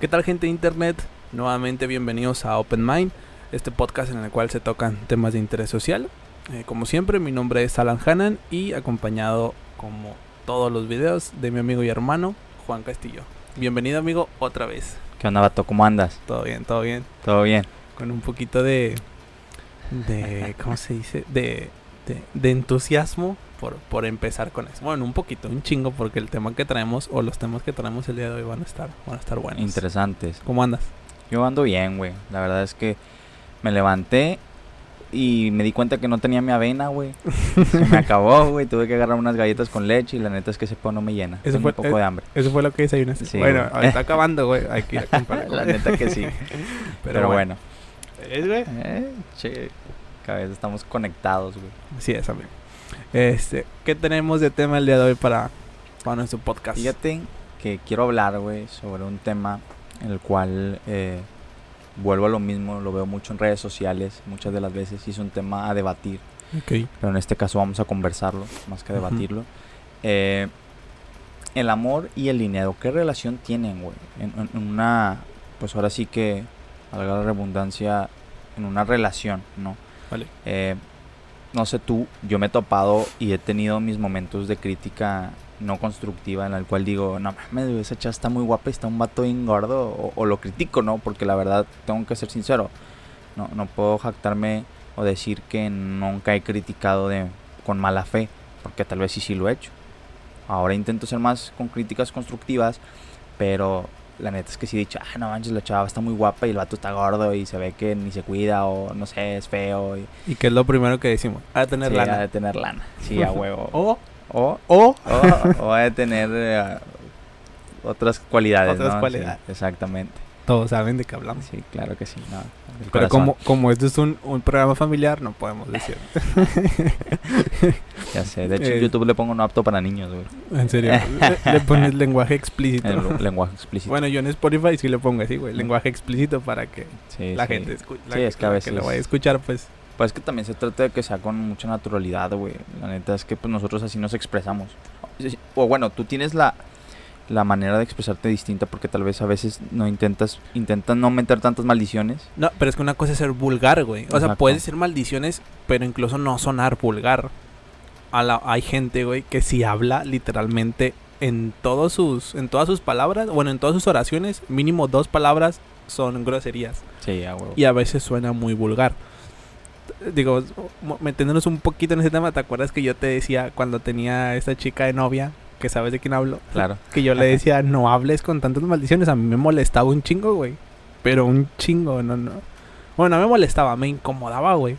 ¿Qué tal gente de internet? Nuevamente bienvenidos a Open Mind, este podcast en el cual se tocan temas de interés social. Eh, como siempre, mi nombre es Alan Hanan y acompañado como todos los videos de mi amigo y hermano Juan Castillo. Bienvenido amigo otra vez. ¿Qué onda, vato? ¿Cómo andas? Todo bien, todo bien. ¿Todo bien? Con un poquito de... de ¿Cómo se dice? De, de, de entusiasmo por, por empezar con eso. Bueno, un poquito, un chingo, porque el tema que traemos o los temas que traemos el día de hoy van a estar, van a estar buenos. Interesantes. ¿Cómo andas? Yo ando bien, güey. La verdad es que me levanté y me di cuenta que no tenía mi avena, güey. Se me acabó, güey. Tuve que agarrar unas galletas con leche y la neta es que ese po no me llena. Eso Tengo fue- un poco eh, de hambre. Eso fue lo que desayunaste. Sí, bueno, está acabando, güey. Hay que ir a comprar. La neta que sí. Pero, bueno. ¿Es, güey? Eh, che, vez estamos conectados, güey. Sí, es, amigo. Este, ¿qué tenemos de tema el día de hoy para, para nuestro podcast? Fíjate que quiero hablar, güey, sobre un tema en el cual eh, vuelvo a lo mismo, lo veo mucho en redes sociales, muchas de las veces, y es un tema a debatir. Ok. pero en este caso vamos a conversar,lo más que Ujú. debatirlo. Eh, el amor y el dinero, ¿qué relación tienen, güey? En una, pues ahora sí que, valga la redundancia, en una relación, ¿no? Vale. Eh, no sé tú, yo me he topado y he tenido mis momentos de crítica no constructiva en el cual digo, no mames, esa chava está muy guapa y está un vato bien gordo, o, o lo critico, ¿no? Porque la verdad, tengo que ser sincero, no, no puedo jactarme o decir que nunca he criticado de, con mala fe, porque tal vez sí sí lo he hecho. Ahora intento ser más con críticas constructivas, pero la neta es que sí he dicho, ah, no manches, la chava está muy guapa y el vato está gordo y se ve que ni se cuida o no sé, es feo y ¿Y qué es lo primero que decimos? A tener sí, lana. ha de tener lana. Sí, a huevo. O, o, o, o, o ha de tener eh, otras cualidades, Otras ¿no? Sí, cualidades. exactamente. Todos saben de qué hablamos. Sí, claro que sí. no, Pero como, como esto es un, un programa familiar, no podemos decir. Ya sé, de hecho Eh. en YouTube le pongo no apto para niños, güey. En serio. le, le pones lenguaje explícito. El lenguaje explícito. Bueno, yo en Spotify sí le pongo así, güey. Lenguaje explícito para que Sí, la sí. gente escuche. Sí, es que a veces- lo vaya a escuchar, pues. Pues es que también se trata de que sea con mucha naturalidad, güey. La neta es que pues nosotros así nos expresamos. O bueno, tú tienes la, la manera de expresarte distinta porque tal vez a veces no intentas intentas no meter tantas maldiciones. No, pero es que una cosa es ser vulgar, güey. O sea, Exacto. puedes decir maldiciones, pero incluso no sonar vulgar. A la- hay gente, güey, que si habla literalmente en todos sus, en todas sus palabras, bueno, en todas sus oraciones, mínimo dos palabras son groserías. Sí, a huevo. Y a veces suena muy vulgar. Digo, metiéndonos un poquito en ese tema, ¿te acuerdas que yo te decía cuando tenía esta chica de novia, que sabes de quién hablo? Claro. Que yo le decía, no hables con tantas maldiciones. A mí me molestaba un chingo, güey. Pero un chingo, no, no. Bueno, no me molestaba, me incomodaba, güey.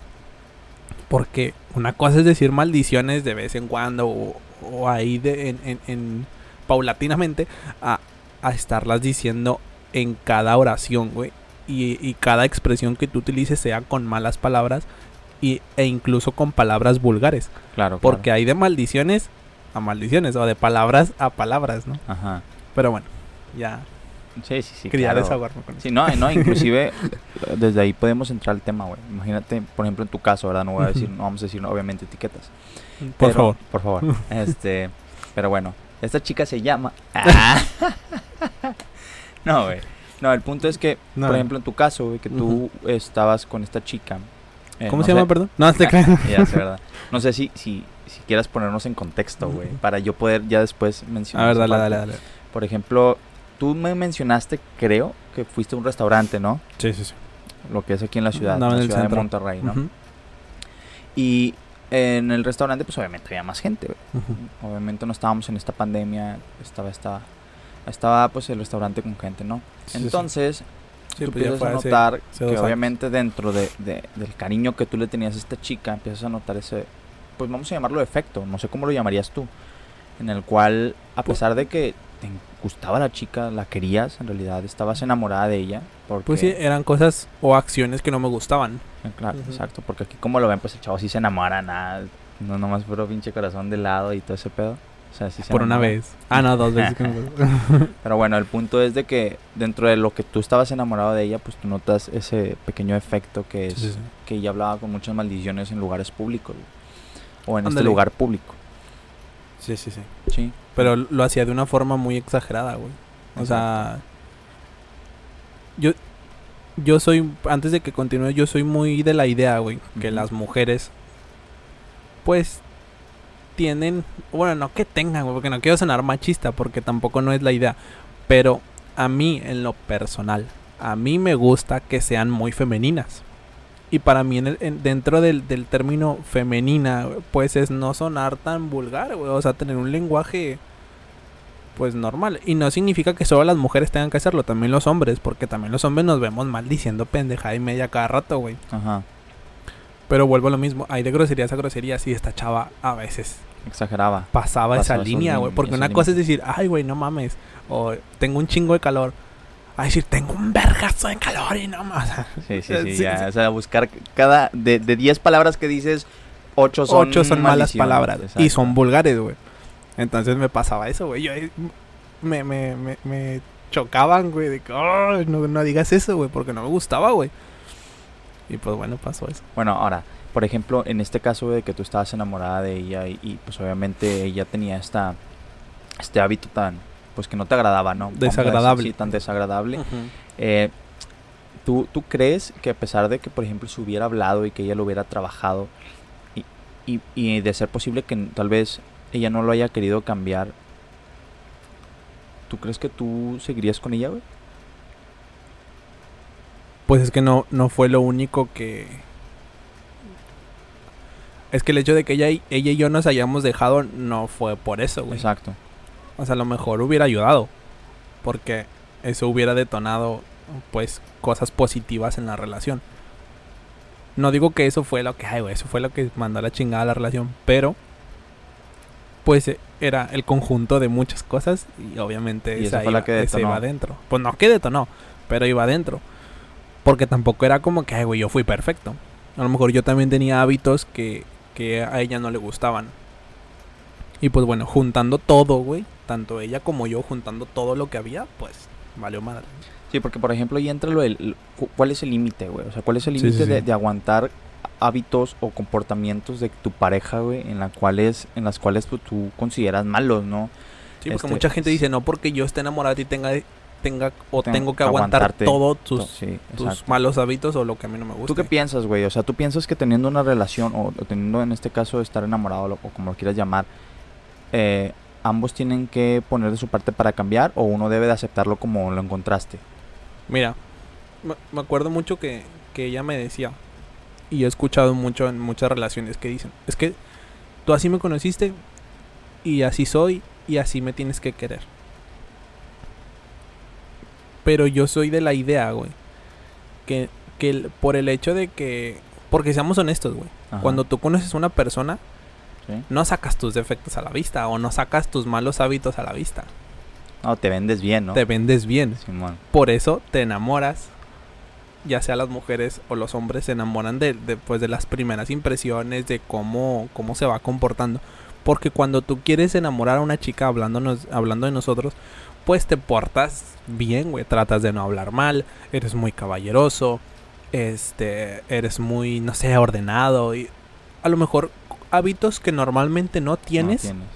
Porque una cosa es decir maldiciones de vez en cuando o, o ahí de, en, en- en- paulatinamente a, a estarlas diciendo en cada oración, güey. Y, y cada expresión que tú utilices sea con malas palabras y, e incluso con palabras vulgares. Claro, claro. Porque hay de maldiciones a maldiciones o de palabras a palabras, ¿no? Ajá. Pero bueno, ya Sí, sí, sí. quería claro. desahogarme con eso. Sí, no, no, inclusive desde ahí podemos entrar al tema, güey. Imagínate, por ejemplo, en tu caso, ¿verdad? No voy a decir, no vamos a decir obviamente etiquetas. Por favor. Por favor. Este, pero bueno, esta chica se llama. Ah. no, güey. No, el punto es que, No. por ejemplo, en tu caso, güey, que tú estabas con esta chica. eh, ¿Cómo no se llama, perdón? No, te Ah. Ya sé, ¿verdad? No sé si, si, si quieras ponernos en contexto, güey, para yo poder ya después A mencionar. ver, esa dale, dale, dale. Por ejemplo, tú me mencionaste, creo, que fuiste a un restaurante, ¿no? Sí, sí, sí. Lo que es aquí en la ciudad, Andaba en la ciudad de centro. Monterrey, ¿no? Y en el restaurante, pues obviamente había más gente, güey. Obviamente no estábamos en esta pandemia, estaba esta estaba pues el restaurante con gente, ¿no? Sí. Entonces, Sí, tú pues empiezas a notar que obviamente dentro de, de- del cariño que tú le tenías a esta chica, empiezas a notar ese, pues vamos a llamarlo efecto, no sé cómo lo llamarías tú, en el cual a Pues- pesar de que te gustaba la chica, la querías, en realidad estabas enamorada de ella, porque, Pues sí, eran cosas o acciones que no me gustaban. eh, claro, exacto, porque aquí como lo ven, pues el chavo sí se enamora, nada, no nomás puro pinche corazón de lado y todo ese pedo. O sea, sí se Por una vez. Ah, no, dos veces. Pero bueno, el punto es de que dentro de lo que tú estabas enamorado de ella, pues tú notas ese pequeño efecto que es Sí, sí, sí. que ella hablaba con muchas maldiciones en lugares públicos. güey. O en este Ándale. lugar público. Sí, sí, sí. Sí. Pero lo hacía de una forma muy exagerada, güey. O sea, yo, yo soy, antes de que continúe, yo soy muy de la idea, güey, que las mujeres, pues, tienen, bueno, no que tengan, güey, porque no quiero sonar machista, porque tampoco no es la idea, pero a mí, en lo personal, a mí me gusta que sean muy femeninas. Y para mí, en el- en- dentro del, del término femenina, pues es no sonar tan vulgar, güey. O sea, tener un lenguaje, pues normal. Y no significa que solo las mujeres tengan que hacerlo, también los hombres, porque también los hombres nos vemos mal diciendo pendejada y media cada rato, güey. Ajá. Pero vuelvo a lo mismo, hay de groserías a groserías y esta chava a veces Exageraba. pasaba esa Pasaba esa línea, güey. Porque una cosa es decir, ay, güey, no mames. O tengo un chingo de calor. A decir, tengo un vergazo de calor y no más. Sí, sí, sí. Sí, ya, sí. O sea, buscar cada. De 10 palabras que dices, 8 son. Ocho son malas palabras. Y son vulgares, güey. Entonces me pasaba eso, güey. Yo me, me, me, me chocaban, güey. De que, "Ay, no, no digas eso, güey. Porque no me gustaba, güey. Y pues bueno, pasó eso. Bueno, ahora, por ejemplo, en este caso de que tú estabas enamorada de ella y, y, pues obviamente ella tenía esta este hábito tan pues que no te agradaba, ¿no? Decir, Desagradable. Sí, tan desagradable. Eh, ¿tú, ¿Tú crees que a pesar de que, por ejemplo, se hubiera hablado y que ella lo hubiera trabajado y, y, y de ser posible que tal vez ella no lo haya querido cambiar, ¿tú crees que tú seguirías con ella, güey? Pues es que no, no fue lo único que. Es que el hecho de que ella y, ella y yo nos hayamos dejado no fue por eso, güey. Exacto. O sea, a lo mejor hubiera ayudado. Porque eso hubiera detonado, pues, cosas positivas en la relación. No digo que eso fue lo que, ay, güey, eso fue lo que mandó a la chingada a la relación. Pero, pues, eh, era el conjunto de muchas cosas. Y obviamente Y esa iba, que esa iba adentro. Pues no que detonó, pero iba adentro. Porque tampoco era como que, ay, güey, yo fui perfecto. A lo mejor yo también tenía hábitos que, que a ella no le gustaban. Y pues bueno, juntando todo, güey, tanto ella como yo, juntando todo lo que había, pues valió madre. Sí, porque por ejemplo, ahí entra lo del. el- cu- ¿Cuál es el límite, güey? O sea, ¿cuál es el límite sí, de, sí. de aguantar hábitos o comportamientos de tu pareja, güey, en la cuales, en las cuales pues, tú consideras malos, ¿no? Sí, porque Este, mucha gente dice, no porque yo esté enamorada de ti tenga, tenga o Tengo tengo que aguantar todos tus, sí, tus malos hábitos o lo que a mí no me gusta. ¿Tú qué piensas, güey? O sea, ¿tú piensas que teniendo una relación o, o teniendo en este caso estar enamorado o como lo quieras llamar, eh, ambos tienen que poner de su parte para cambiar o uno debe de aceptarlo como lo encontraste? Mira, me- acuerdo mucho que, que ella me decía, y he escuchado mucho en muchas relaciones que dicen, es que tú así me conociste y así soy y así me tienes que querer. Pero yo soy de la idea, güey, que, que por el hecho de que, porque seamos honestos, güey, Ajá, cuando tú conoces a una persona, ¿sí? no sacas tus defectos a la vista o no sacas tus malos hábitos a la vista. No, te vendes bien, ¿no? Te vendes bien. Simón. Por eso te enamoras. Ya sea las mujeres o los hombres se enamoran de, de, pues, de las primeras impresiones, de cómo, cómo se va comportando. Porque cuando tú quieres enamorar a una chica hablándonos, hablando de nosotros, pues te portas bien, güey. Tratas de no hablar mal, eres muy caballeroso, este, eres muy, no sé, ordenado. Y a lo mejor hábitos que normalmente no tienes, No tienes.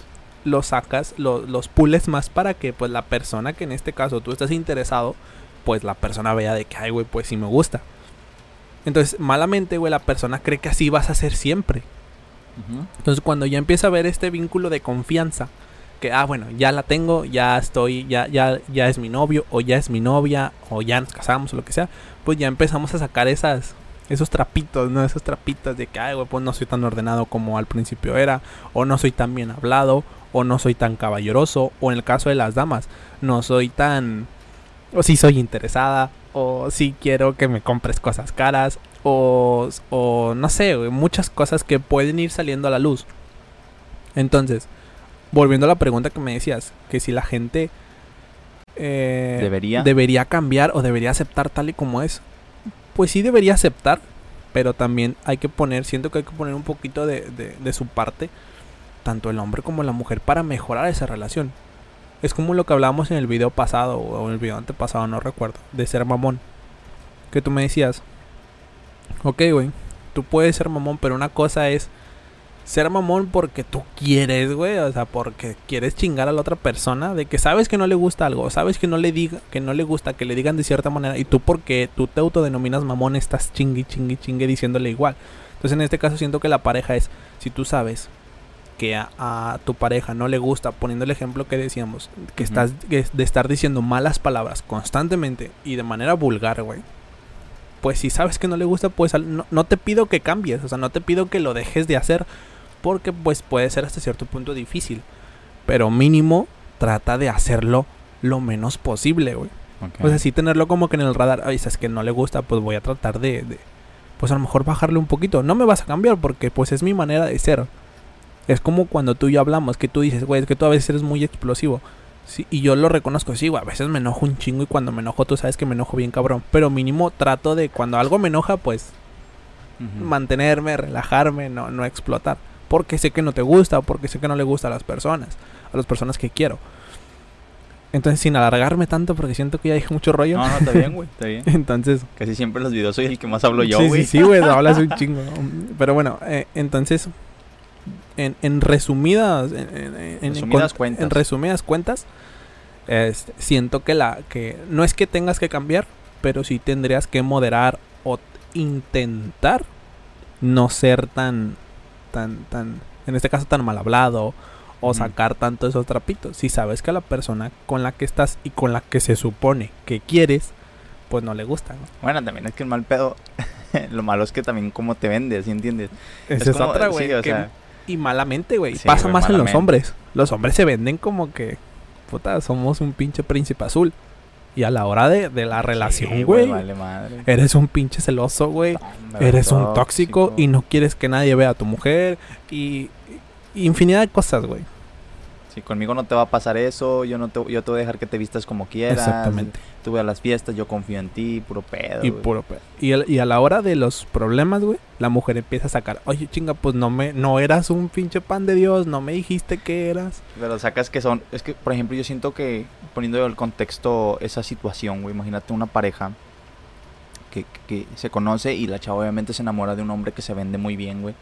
los sacas, lo- los pules más para que pues la persona que en este caso tú estás interesado, pues la persona vea de que, ay, güey, pues sí me gusta. Entonces, malamente, güey, la persona cree que así vas a ser siempre. Entonces, cuando ya empieza a ver este vínculo de confianza, que, ah, bueno, ya la tengo, ya estoy, ya, ya, ya es mi novio, o ya es mi novia, o ya nos casamos, o lo que sea, pues ya empezamos a sacar esas, esos trapitos, ¿no? Esos trapitos de que, ay, güey, pues no soy tan ordenado como al principio era, o no soy tan bien hablado, o no soy tan caballeroso, o en el caso de las damas, no soy tan, o sí soy interesada, o sí quiero que me compres cosas caras, o, o no sé, güey, muchas cosas que pueden ir saliendo a la luz. Entonces, volviendo a la pregunta que me decías, que si la gente eh, Debería. debería cambiar o debería aceptar tal y como es, pues sí debería aceptar, pero también hay que poner, siento que hay que poner un poquito de, de- su parte, tanto el hombre como la mujer, para mejorar esa relación. Es como lo que hablábamos en el video pasado o en el video antepasado, no recuerdo, de ser mamón. Que tú me decías, ok, güey, tú puedes ser mamón, pero una cosa es ser mamón porque tú quieres, güey, o sea, porque quieres chingar a la otra persona, de que sabes que no le gusta algo, sabes que no le diga, que no le gusta que le digan de cierta manera y tú porque tú te autodenominas mamón estás chingue chingue chingue diciéndole igual. Entonces, en este caso siento que la pareja es si tú sabes que a, a tu pareja no le gusta, poniendo el ejemplo que decíamos, que estás que de estar diciendo malas palabras constantemente y de manera vulgar, güey. Pues si sabes que no le gusta, pues no, no te pido que cambies, o sea, no te pido que lo dejes de hacer, porque pues puede ser hasta cierto punto difícil. Pero mínimo trata de hacerlo lo menos posible, güey. Ok. O sea, sí tenerlo como que en el radar. Ay, es que no le gusta, pues voy a tratar de, de, Pues a lo mejor bajarle un poquito. No me vas a cambiar porque pues es mi manera de ser. Es como cuando tú y yo hablamos, que tú dices, güey, es que tú a veces eres muy explosivo. Sí, y yo lo reconozco, sí, güey, a veces me enojo un chingo y cuando me enojo tú sabes que me enojo bien cabrón. Pero mínimo trato de cuando algo me enoja, pues mantenerme, relajarme, no, no explotar. Porque sé que no te gusta, o porque sé que no le gusta a las personas, a las personas que quiero. Entonces, sin alargarme tanto, porque siento que ya dije mucho rollo. No, no, está bien, güey, está bien. Entonces, Casi siempre en los videos soy el que más hablo yo, sí, güey. sí, sí, güey, hablas un chingo. Pero bueno, eh, entonces, en, en resumidas, en, Resumidas en- cuentas. en resumidas cuentas, este, siento que la que no es que tengas que cambiar, pero sí tendrías que moderar o intentar no ser tan, tan, tan, en este caso tan mal hablado o sacar tanto esos trapitos. Si sabes que a la persona con la que estás y con la que se supone que quieres, pues no le gusta, ¿no? Bueno, también es que el mal pedo. Lo malo es que también cómo te vendes, ¿sí entiendes? Esa es, como- otra, sí, güey. o que- sea, y malamente, güey. Sí, Pasa más en los hombres. Los hombres se venden como que, puta, somos un pinche príncipe azul. Y a la hora de, de la relación, sí, güey, Vale madre. eres un pinche celoso, güey. Eres un tóxico y no quieres que nadie vea a tu mujer. Y infinidad de cosas, güey. Si conmigo no te va a pasar eso, yo no te, yo te voy a dejar que te vistas como quieras. Exactamente. Tú ve a las fiestas, yo confío en ti, puro pedo. Y puro pe- y, el- y a la hora de los problemas, güey, la mujer empieza a sacar, oye, chinga, pues no me, no eras un pinche pan de Dios, no me dijiste que eras. Pero sacas que son. Es que, por ejemplo, yo siento que poniendo el contexto esa situación, güey. Imagínate una pareja que, que se conoce y la chava obviamente se enamora de un hombre que se vende muy bien, güey.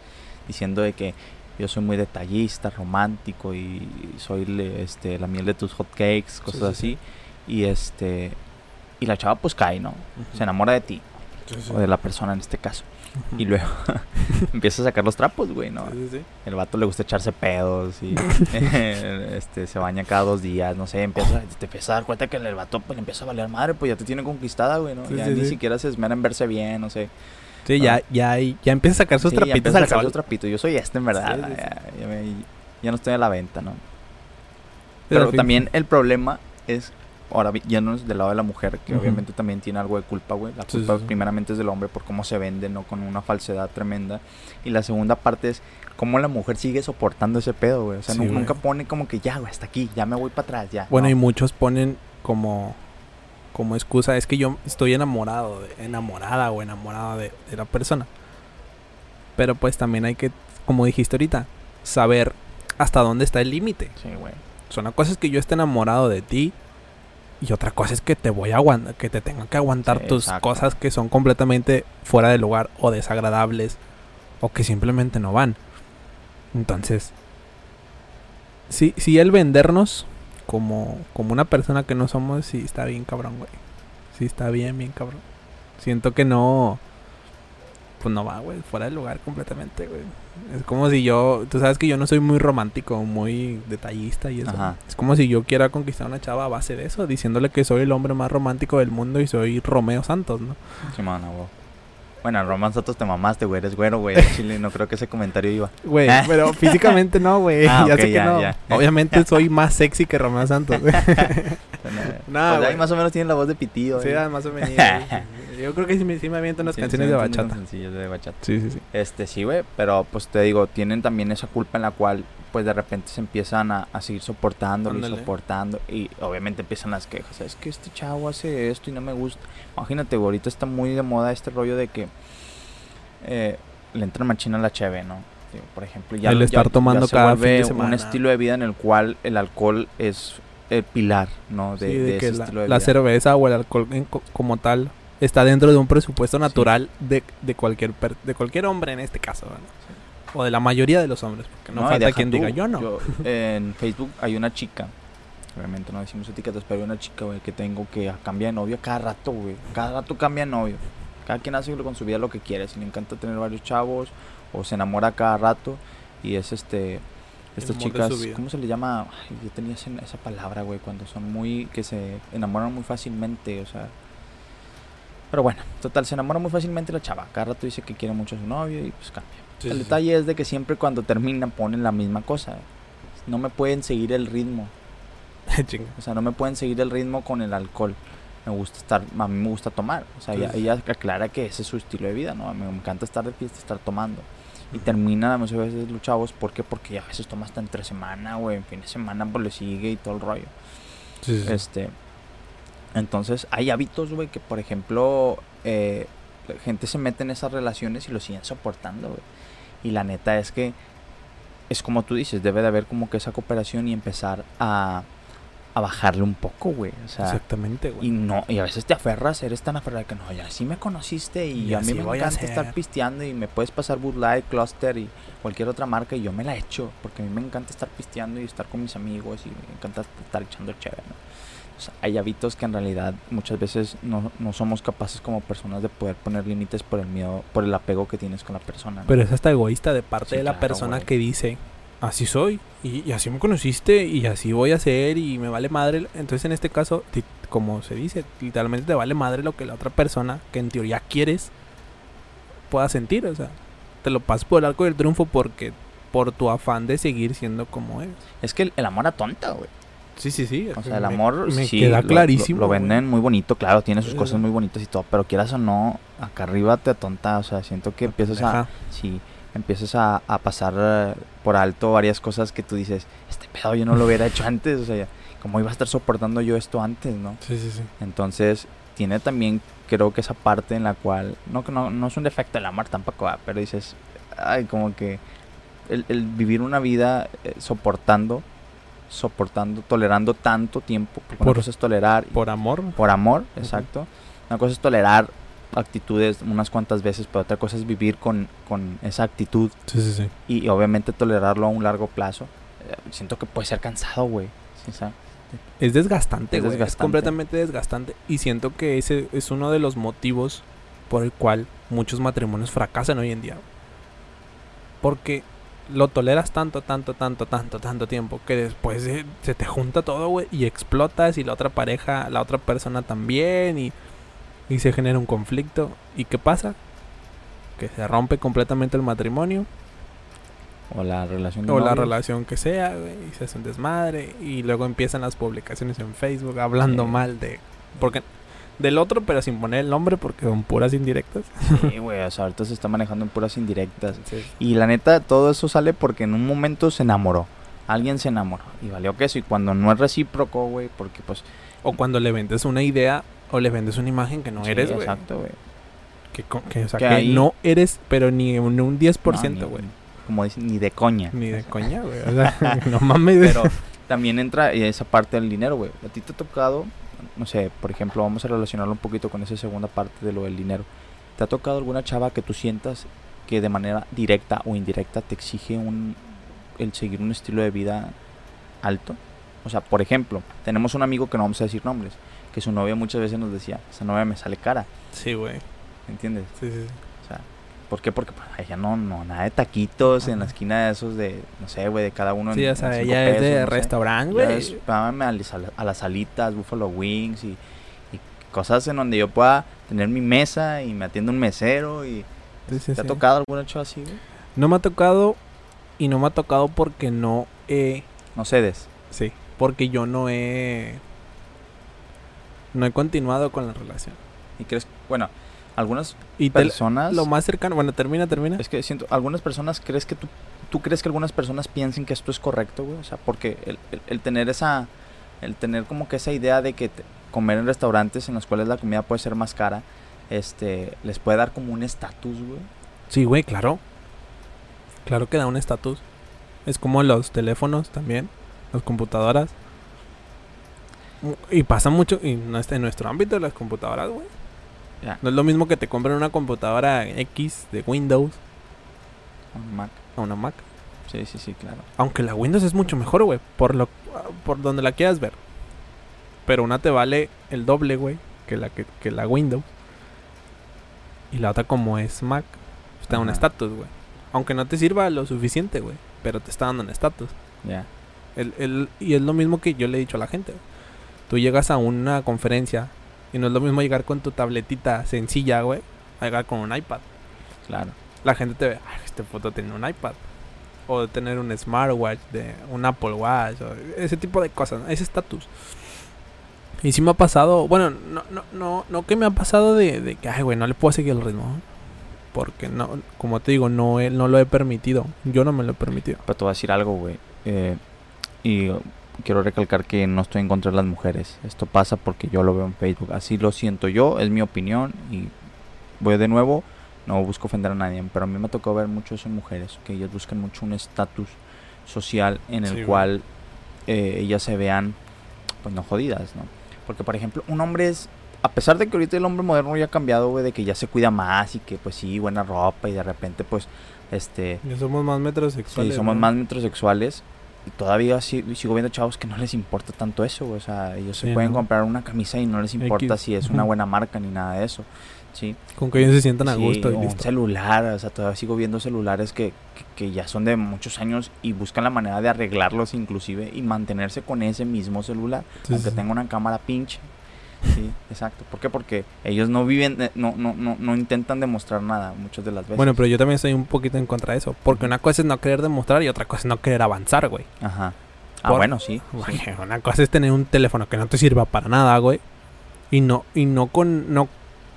Diciendo de que yo soy muy detallista, romántico y soy le- este, la miel de tus hot cakes, cosas sí, así. Y este. Y la chava pues cae, ¿no? Se enamora de ti, o de la persona en este caso. Y luego empieza a sacar los trapos, güey, ¿no? El vato le gusta echarse pedos y este se baña cada dos días, no sé, empieza, te empiezas a dar cuenta que el vato pues le empieza a valer madre, pues ya te tiene conquistada, güey, ¿no? Ya ni siquiera se esmera en verse bien, no sé. Sí, ya, ya, ya empieza a sacar sus Sí, ya trapitos empieza a sacar sus trapitos. Yo soy este en verdad, Sí. Ya, ya me- ya no estoy a la venta, ¿no? Pero también el problema es, ahora vi- yéndonos del lado de la mujer, que obviamente también tiene algo de culpa, güey. La culpa primeramente es del hombre por cómo se vende, ¿no? Con una falsedad tremenda. Y la segunda parte es cómo la mujer sigue soportando ese pedo, güey. O sea, güey. nunca pone como que ya, güey, hasta aquí, ya me voy para atrás, ya. Bueno, No. y muchos ponen como como excusa es que yo estoy enamorado, de, enamorada o enamorada de, de la persona. Pero pues también hay que, como dijiste ahorita, saber hasta dónde está el límite. Sí, güey. O sea, una cosa es que yo esté enamorado de ti y otra cosa es que te voy a aguantar, que te tenga que aguantar Sí, tus exacto. cosas que son completamente fuera de lugar o desagradables o que simplemente no van. Entonces, si, si el vendernos como, como una persona que no somos, sí está bien cabrón, güey. Sí está bien, bien cabrón. Siento que no... Pues no va, güey, fuera de lugar completamente, güey. Es como si yo, tú sabes que yo no soy muy romántico, muy detallista y eso. Ajá. Es como si yo quiera conquistar a una chava a base de eso, diciéndole que soy el hombre más romántico del mundo y soy Romeo Santos, ¿no? Sí, mano, güey. Bueno, Román Santos te mamaste, güey. Eres güero, güey. Chile, no creo que ese comentario iba. Güey, pero físicamente no, güey. Ah, ya sé que ya, no. ya. Obviamente soy más sexy que Romeo Santos, güey. No, güey. ahí más o menos tiene la voz de pitillo. sí, güey. ah, más o menos. Yo creo que sí me, sí me aviento unas Sí, canciones sí, de bachata. de bachata. Sí, sí, sí. Este, sí, güey, pero pues te digo, tienen también esa culpa en la cual, pues de repente se empiezan a, a seguir soportando y Ándale. soportando, y obviamente empiezan las quejas. Es que este chavo hace esto y no me gusta. Imagínate, ahorita está muy de moda este rollo de que eh, le entra machina a la cheve, ¿no? Por ejemplo, ya, El estar ya tomando se cada fin de semana. un estilo de vida en el cual el alcohol es el pilar, ¿no? De, Sí, de de que ese la, estilo de la vida. cerveza o el alcohol en co- como tal está dentro de un presupuesto natural de, de cualquier per- de cualquier hombre en este caso. ¿no? O de la mayoría de los hombres, porque no, y falta quien tú, diga yo no. en Facebook hay una chica, obviamente no decimos etiquetas, pero hay una chica, güey, que tengo que cambia de novio cada rato, güey. Cada rato cambia de novio. Cada quien hace con su vida lo que quiere. Si le encanta tener varios chavos o se enamora cada rato y es este estas chicas. ¿cómo se le llama? Ay, yo tenía esa palabra, güey, cuando son muy que se enamoran muy fácilmente, o sea, pero bueno, total, se enamora muy fácilmente la chava. Cada rato dice que quiere mucho a su novio y pues cambia. Sí, el sí, detalle es de que siempre cuando terminan ponen la misma cosa. No me pueden seguir el ritmo. O sea, no me pueden seguir el ritmo con el alcohol. Me gusta estar, a mí me gusta tomar. O sea, ella, aclara que ese es su estilo de vida, ¿no? A mí me encanta estar de fiesta, estar tomando. Y terminan muchas veces los chavos, ¿por qué? Porque a veces toma hasta entre semana, güey, en fin de semana, pues le sigue y todo el rollo. Sí. Este, entonces, hay hábitos, güey, que por ejemplo, eh, la gente se mete en esas relaciones y lo siguen soportando, güey. Y la neta es que es como tú dices, debe de haber como que esa cooperación y empezar a, a bajarle un poco, güey. O sea, Exactamente, güey. y no, y a veces te aferras, eres tan aferrada que no, ya sí me conociste y, Y a mí me voy a encanta estar pisteando y me puedes pasar Bud Light, Cluster y cualquier otra marca y yo me la echo porque a mí me encanta estar pisteando y estar con mis amigos y me encanta estar echando chévere, ¿no? O sea, hay hábitos que en realidad muchas veces no, no somos capaces como personas de poder poner límites por el miedo, por el apego que tienes con la persona. ¿no? Pero es hasta egoísta de parte Sí, de la claro, persona que dice, así soy, y, y así me conociste, y así voy a ser, y me vale madre. Entonces, en este caso, como se dice, literalmente te vale madre lo que la otra persona, que en teoría quieres, pueda sentir. O sea, te lo pasas por el arco del triunfo porque por tu afán de seguir siendo como eres. Es que el, el amor atonta, güey. Sí, sí, sí. O sea, el amor me sí, queda lo- clarísimo. Lo, venden muy bonito, claro, tiene sus Eh. cosas muy bonitas y todo, pero quieras o no, acá arriba te atonta, o sea, siento que empiezas a, sí, empiezas a, a pasar eh, por alto varias cosas que tú dices, este pedo yo no lo hubiera hecho antes, o sea, ¿cómo iba a estar soportando yo esto antes, no? Sí, sí, sí. Entonces, tiene también, creo que esa parte en la cual, no que no, no es un defecto del amor tampoco, ¿va? pero dices, ay, como que el, el vivir una vida eh, soportando, soportando, tolerando tanto tiempo, porque una Por- cosa es tolerar Por amor. por amor, exacto. Una cosa es tolerar actitudes unas cuantas veces, pero otra cosa es vivir con, con esa actitud Sí, sí, sí. y, y obviamente tolerarlo a un largo plazo. Eh, siento que puede ser cansado, güey. Sí. Es desgastante, Es güey. Es desgastante. completamente desgastante. Y siento que ese es uno de los motivos por el cual muchos matrimonios fracasan hoy en día. Porque lo toleras tanto, tanto, tanto, tanto, tanto tiempo que después se, se te junta todo, güey, y explotas y la otra pareja, la otra persona también y, y se genera un conflicto. ¿Y qué pasa? Que se rompe completamente el matrimonio O la relación o la relación que sea, güey, y se hace un desmadre y luego empiezan las publicaciones en Facebook hablando Sí. mal de porque del otro pero sin poner el nombre porque son puras indirectas. Sí, güey, o sea, ahorita se está manejando en puras indirectas. Y la neta, todo eso sale porque en un momento se enamoró. Alguien se enamoró y valió queso. Y cuando no es recíproco, güey, porque pues... O cuando le vendes una idea o le vendes una imagen que no sí, eres, güey. Exacto, güey. Que, que, o sea, Que que ahí- no eres, pero ni un, un 10%, No, ni- güey. Como dicen, ni de coña. Ni de coña, güey. O sea, no mames. Pero también entra esa parte del dinero, güey. A ti te ha tocado, no sé, por ejemplo, vamos a relacionarlo un poquito con esa segunda parte de lo del dinero. ¿Te ha tocado alguna chava que tú sientas que de manera directa o indirecta te exige un el seguir un estilo de vida alto? O sea, por ejemplo, tenemos un amigo que no vamos a decir nombres, que su novia muchas veces nos decía, esa novia me sale cara, Sí, güey. ¿entiendes? Sí, sí, ¿por qué? Porque pues, ella no, no, nada de taquitos en la esquina de esos de, no sé, güey, de cada uno. en- Sí, o en sea, cinco ella es de no restaurante, güey. a, las- a las alitas, Buffalo Wings y, y cosas en donde yo pueda tener mi mesa y me atienda un mesero y... Sí, sí, ¿Te ha tocado alguna hecho así, güey? No me ha tocado y no me ha tocado porque no he No cedes. Sí, porque yo no he no he continuado con la relación. ¿Y crees? Bueno, algunas Y personas... lo más cercano, bueno, termina, termina. Es que siento, algunas personas, ¿crees que tú, tú crees que algunas personas piensen que esto es correcto, güey? O sea, porque el, el- el tener esa, el tener como que esa idea de que te- comer en restaurantes en los cuales la comida puede ser más cara, este, les puede dar como un estatus, güey. Sí, güey, claro. Claro que da un estatus. Es como los teléfonos también, las computadoras. Y pasa mucho, y no está en nuestro ámbito las computadoras, güey. No es lo mismo que te compren una computadora X de Windows Un Mac. a una Mac. Sí, sí, sí, claro. Aunque la Windows es mucho mejor, güey. Por lo por donde la quieras ver. Pero una te vale el doble, güey. Que la, que, que la Windows. Y la otra como es Mac. Está en un Ajá. estatus, güey. Aunque no te sirva lo suficiente, güey. Pero te está dando un estatus. Ya. El- el- y es lo mismo que yo le he dicho a la gente. Tú llegas a una conferencia y no es lo mismo llegar con tu tabletita sencilla, güey, a llegar con un iPad. Claro. La gente te ve, "Ay, este puto tiene un iPad. O tener un smartwatch, de un Apple Watch, o ese tipo de cosas, ¿no? ese estatus. Y sí me ha pasado, bueno, no, no, no, no que me ha pasado de, de que, ay, güey, no le puedo seguir el ritmo. Porque no, como te digo, no, he- no lo he permitido. Yo no me lo he permitido. Pero te voy a decir algo, güey. Eh, y quiero recalcar que no estoy en contra de las mujeres. Esto pasa porque yo lo veo en Facebook. Así lo siento yo, es mi opinión. Y voy de nuevo, no busco ofender a nadie. Pero a mí me tocó ver mucho eso en mujeres. Que ellas buscan mucho un estatus social en el Sí, cual eh, ellas se vean, pues no jodidas, ¿no? Porque, por ejemplo, un hombre es. A pesar de que ahorita el hombre moderno ya ha cambiado, güey, de que ya se cuida más y que, pues sí, buena ropa y de repente, pues, este. Ya somos más metrosexuales. Sí, somos ¿no? más metrosexuales. Todavía sigo viendo chavos que no les importa tanto eso, güey. O sea, ellos se Sí, pueden ¿no? comprar una camisa y no les importa X. si es una buena marca ni nada de eso. Sí. Con que ellos se sientan a Sí, gusto y un celular, o sea, todavía sigo viendo celulares que, que, que ya son de muchos años y buscan la manera de arreglarlos inclusive y mantenerse con ese mismo celular, Sí, aunque tenga una cámara pinche. Sí, exacto. ¿Por qué? Porque ellos no viven, de- no, no, no, no intentan demostrar nada muchas de las veces. Bueno, pero yo también estoy un poquito en contra de eso. Porque una cosa es no querer demostrar y otra cosa es no querer avanzar, güey. Ajá. Ah, Por- bueno, sí. Una cosa es tener un teléfono que no te sirva para nada, güey. Y no, y no con, no,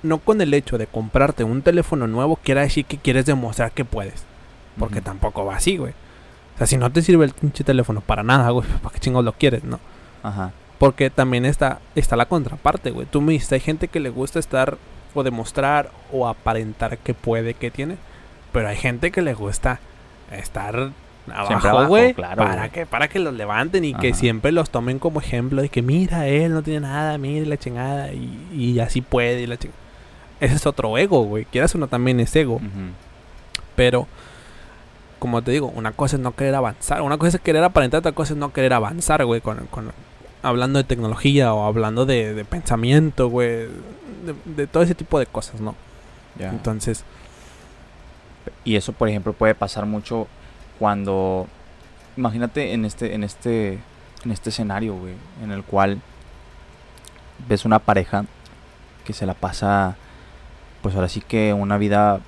no con el hecho de comprarte un teléfono nuevo quiera decir que quieres demostrar que puedes. Porque tampoco va así, güey. O sea, si no te sirve el pinche teléfono para nada, güey, ¿para qué chingos lo quieres, no? Ajá. Porque también está, está la contraparte, güey. Tú me dijiste, hay gente que le gusta estar o demostrar o aparentar que puede, que tiene. Pero hay gente que le gusta estar abajo, güey. claro, para, que, para que los levanten y que siempre los tomen como ejemplo de que mira, él no tiene nada, mire la chingada y, y así puede y la chingada. Ese es otro ego, güey. Quieras uno también es ego. Pero, como te digo, una cosa es no querer avanzar. Una cosa es querer aparentar, otra cosa es no querer avanzar, güey. Con, con- hablando de tecnología o hablando de, de pensamiento, güey. De, de todo ese tipo de cosas, ¿no? Entonces, Y eso, por ejemplo, puede pasar mucho cuando imagínate en este en este en este escenario, güey, en el cual ves una pareja que se la pasa pues ahora sí que una vida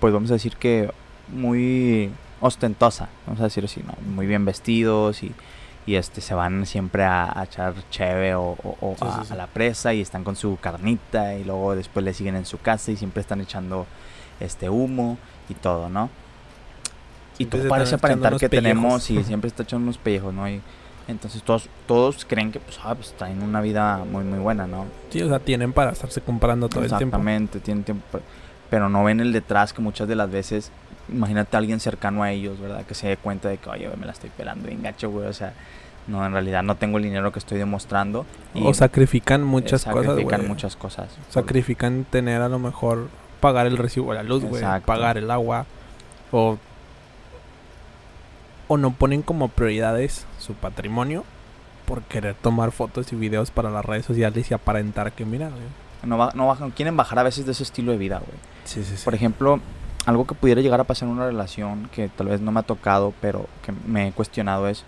pues vamos a decir que muy ostentosa, vamos a decir así, ¿no? Muy bien vestidos y y este se van siempre a, a echar cheve o, o- o Sí, a, sí, sí. a la presa y están con su carnita y luego después le siguen en su casa y siempre están echando este humo y todo, ¿no? Y Siempre todo parece aparentar que tenemos y siempre está echando unos pellejos, ¿no? Y entonces todos todos creen que pues, ah, pues traen una vida muy muy buena, ¿no? sí, o sea, tienen para estarse comprando todo el tiempo. Exactamente, tienen tiempo, pero no ven el detrás que muchas de las veces, imagínate a alguien cercano a ellos, ¿verdad? Que se dé cuenta de que, oye, me la estoy pelando bien gacho, güey, o sea, no, en realidad no tengo el dinero que estoy demostrando. O sacrifican eh, muchas cosas, sacrifican muchas cosas. Sacrifican tener a lo mejor pagar el recibo de la luz, güey. Pagar el agua. O, o no ponen como prioridades su patrimonio por querer tomar fotos y videos para las redes sociales y aparentar que mira, güey. No, no bajan, quieren bajar a veces de ese estilo de vida, güey. Sí, sí, sí. Por ejemplo, algo que pudiera llegar a pasar en una relación que tal vez no me ha tocado, pero que me he cuestionado es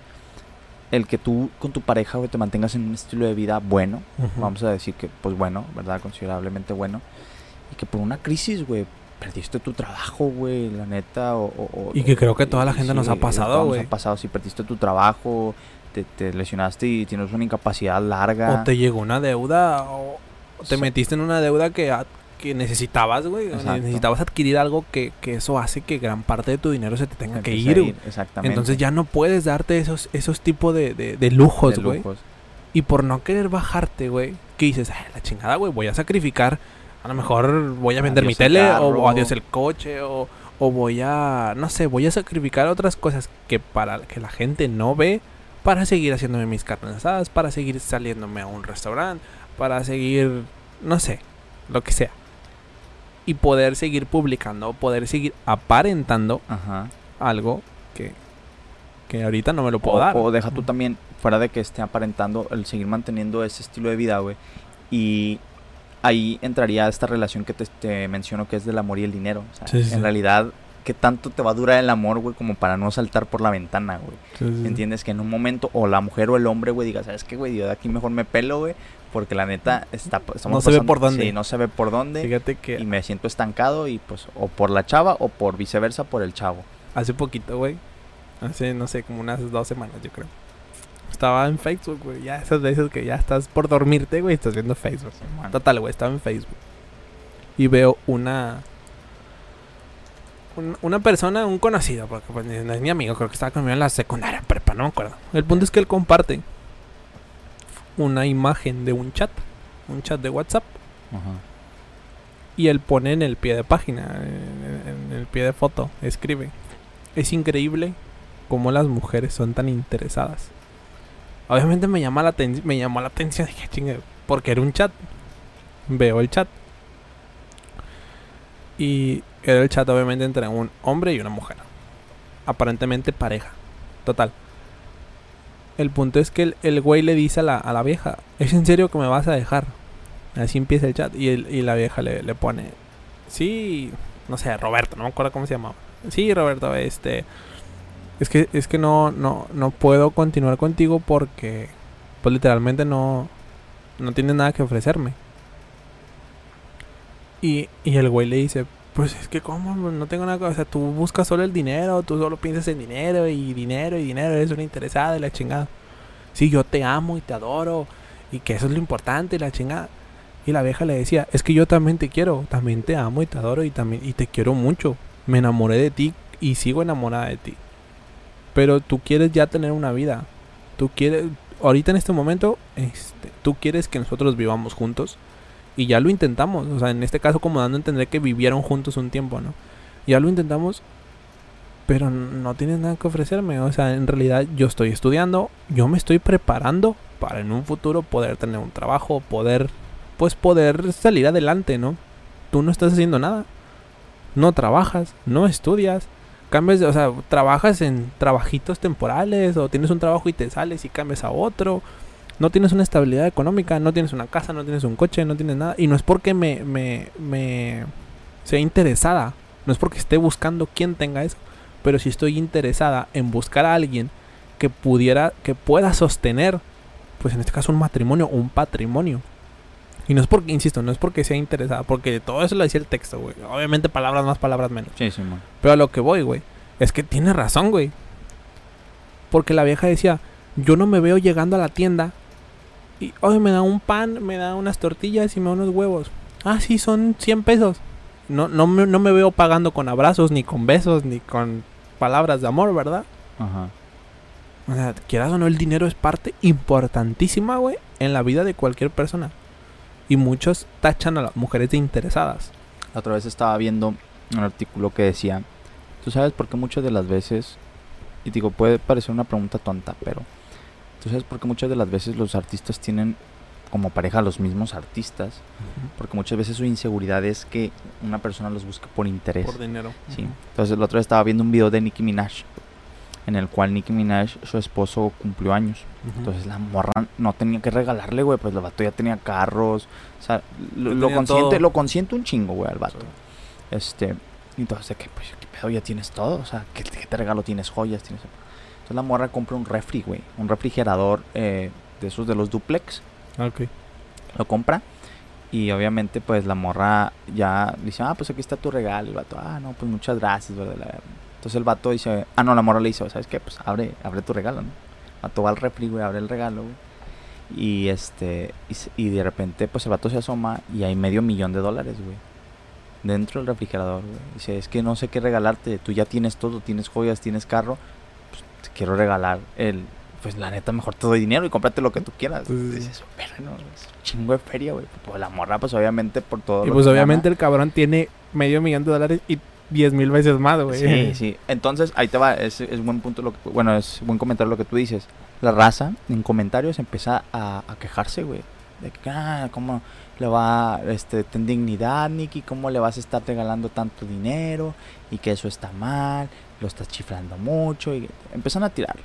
el que tú con tu pareja, güey, te mantengas en un estilo de vida bueno, Ujú. vamos a decir que, pues bueno, ¿verdad? Considerablemente bueno. Y que por una crisis, güey, perdiste tu trabajo, güey, la neta. O, o- Y que creo que toda la gente nos ha pasado, güey. Nos ha pasado, si perdiste tu trabajo, te, te lesionaste y tienes una incapacidad larga. O te llegó una deuda o o te Sí. metiste en una deuda que, a- que necesitabas, güey. Necesitabas adquirir algo que, que eso hace que gran parte de tu dinero se te tenga que ir. Exactamente. Entonces ya no puedes darte esos, esos tipos de, de, de lujos, güey. Y por no querer bajarte, güey, que dices, ay, la chingada, güey, voy a sacrificar. A lo mejor voy a vender mi Adiós tele, carro. o adiós el coche, o, o voy a, no sé, voy a sacrificar otras cosas que para que la gente no ve, para seguir haciéndome mis carnes asadas, para seguir saliéndome a un restaurante, para seguir, no sé, lo que sea. Y poder seguir publicando, poder seguir aparentando Ajá. algo que, que ahorita no me lo puedo o, dar. o deja tú también, fuera de que esté aparentando el seguir manteniendo ese estilo de vida, güey. Y ahí entraría esta relación que te, te menciono que es del amor y el dinero. O sea, Sí, sí, sí. en realidad, ¿qué tanto te va a durar el amor, güey, como para no saltar por la ventana, güey? Sí, sí, sí. ¿Entiendes? Que en un momento, o la mujer o el hombre, güey, diga, ¿sabes qué, güey? Yo de aquí mejor me pelo, güey. Porque la neta, está, estamos No se ve por dónde. Sí, no se ve por dónde. Fíjate que Y me siento estancado y pues, o por la chava o por viceversa por el chavo. hace poquito, güey. Hace, no sé, como unas dos semanas, yo creo. Estaba en Facebook, güey. Ya esas veces que ya estás por dormirte, güey, estás viendo Facebook. Total, güey, estaba en Facebook. Y veo una. Un- Una persona, un conocido, porque pues, no es mi amigo, creo que estaba conmigo en la secundaria, prepa, no me acuerdo. El punto es que él comparte una imagen de un chat, un chat de WhatsApp, ajá. y él pone en el pie de página, en, en el pie de foto, escribe. Es increíble cómo las mujeres son tan interesadas. Obviamente me llama la me llamó la atención, dije, chingue, porque era un chat. Veo el chat. Y era el chat obviamente entre un hombre y una mujer. Aparentemente pareja. Total. El punto es que el, el güey le dice a la, a la vieja, ¿es en serio que me vas a dejar? Así empieza el chat y, el- y la vieja le, le pone, sí, no sé, Roberto, no me acuerdo cómo se llamaba. Sí, Roberto, este, es que, es que no, no, no puedo continuar contigo porque, pues literalmente no, no tienes nada que ofrecerme. Y, y el güey le dice, pues es que cómo, no tengo nada o sea, tú buscas solo el dinero, tú solo piensas en dinero y dinero y dinero, eres una interesada y la chingada. Sí, yo te amo y te adoro y que eso es lo importante la chingada. Y la vieja le decía, es que yo también te quiero, también te amo y te adoro y también y te quiero mucho. Me enamoré de ti y sigo enamorada de ti. Pero tú quieres ya tener una vida. Tú quieres, ahorita en este momento, este, tú quieres que nosotros vivamos juntos. Y ya lo intentamos. O sea, en este caso como dando a entender que vivieron juntos un tiempo, ¿no? Ya lo intentamos. Pero no tienes nada que ofrecerme. O sea, en realidad yo estoy estudiando. Yo me estoy preparando para en un futuro poder tener un trabajo. Poder, pues poder salir adelante, ¿no? Tú no estás haciendo nada. No trabajas, no estudias. Cambias, o sea, trabajas en trabajitos temporales o tienes un trabajo y te sales y cambias a otro. No tienes una estabilidad económica, no tienes una casa, no tienes un coche, no tienes nada. Y no es porque me, me, me sea interesada, no es porque esté buscando quién tenga eso, pero sí estoy interesada en buscar a alguien que pudiera, que pueda sostener, pues en este caso un matrimonio o un patrimonio. Y no es porque, insisto, no es porque sea interesada, porque todo eso lo decía el texto, güey. Obviamente palabras más, palabras menos. Sí, sí, man. Pero a lo que voy, güey, es que tiene razón, güey. Porque la vieja decía, yo no me veo llegando a la tienda y, oye, me da un pan, me da unas tortillas y me da unos huevos. Ah, sí, son 100 pesos. No, no, me, no me veo pagando con abrazos, ni con besos, ni con palabras de amor, ¿verdad? Ajá. O sea, quieras o no, el dinero es parte importantísima, güey, en la vida de cualquier persona. Y muchos tachan a las mujeres de interesadas. La otra vez estaba viendo un artículo que decía, tú sabes por qué muchas de las veces, y digo, puede parecer una pregunta tonta, pero tú sabes por qué muchas de las veces los artistas tienen como pareja a los mismos artistas, porque muchas veces su inseguridad es que una persona los busque por interés. Por dinero. Sí. Entonces la otra vez estaba viendo un video de Nicki Minaj, en el cual Nicki Minaj, su esposo, cumplió años. Entonces la morra no tenía que regalarle, güey, pues el vato ya tenía carros, o sea, lo, lo consiente, todo. lo consiente un chingo, güey, al vato. Sí. Este, entonces que, pues, ¿qué pedo? Ya tienes todo, o sea, ¿qué, qué te regalo? Tienes joyas, tienes... Entonces la morra compra un refri, güey, un refrigerador eh, de esos de los duplex, Ok. lo compra. Y obviamente, pues la morra ya dice, ah, pues aquí está tu regalo. El vato, ah, no, pues muchas gracias, ¿verdad? La- Entonces el vato dice, ah, no, la morra le dice, ¿sabes qué? Pues abre, abre tu regalo, ¿no? El vato va al refri, güey, abre el regalo, güey. Y este, y, y de repente, pues el vato se asoma y hay medio millón de dólares, güey. Dentro del refrigerador, güey. Dice, es que no sé qué regalarte. Tú ya tienes todo, tienes joyas, tienes carro. Pues quiero regalar el. Pues la neta, mejor te doy dinero y cómprate lo que tú quieras. Sí. Dices, pero no, es un chingo de feria, güey. Pues la morra, pues obviamente por todo Y pues obviamente gana. el cabrón tiene medio millón de dólares y diez mil veces más, güey. Sí, sí. Entonces, ahí te va, es, es buen punto lo que, bueno, es buen comentario lo que tú dices. La raza en comentarios empieza a, a quejarse, güey. De que, ah, cómo le va, este, ten dignidad, Nicky, cómo le vas a estar regalando tanto dinero y que eso está mal lo estás chiflando mucho y empiezan a tirarle.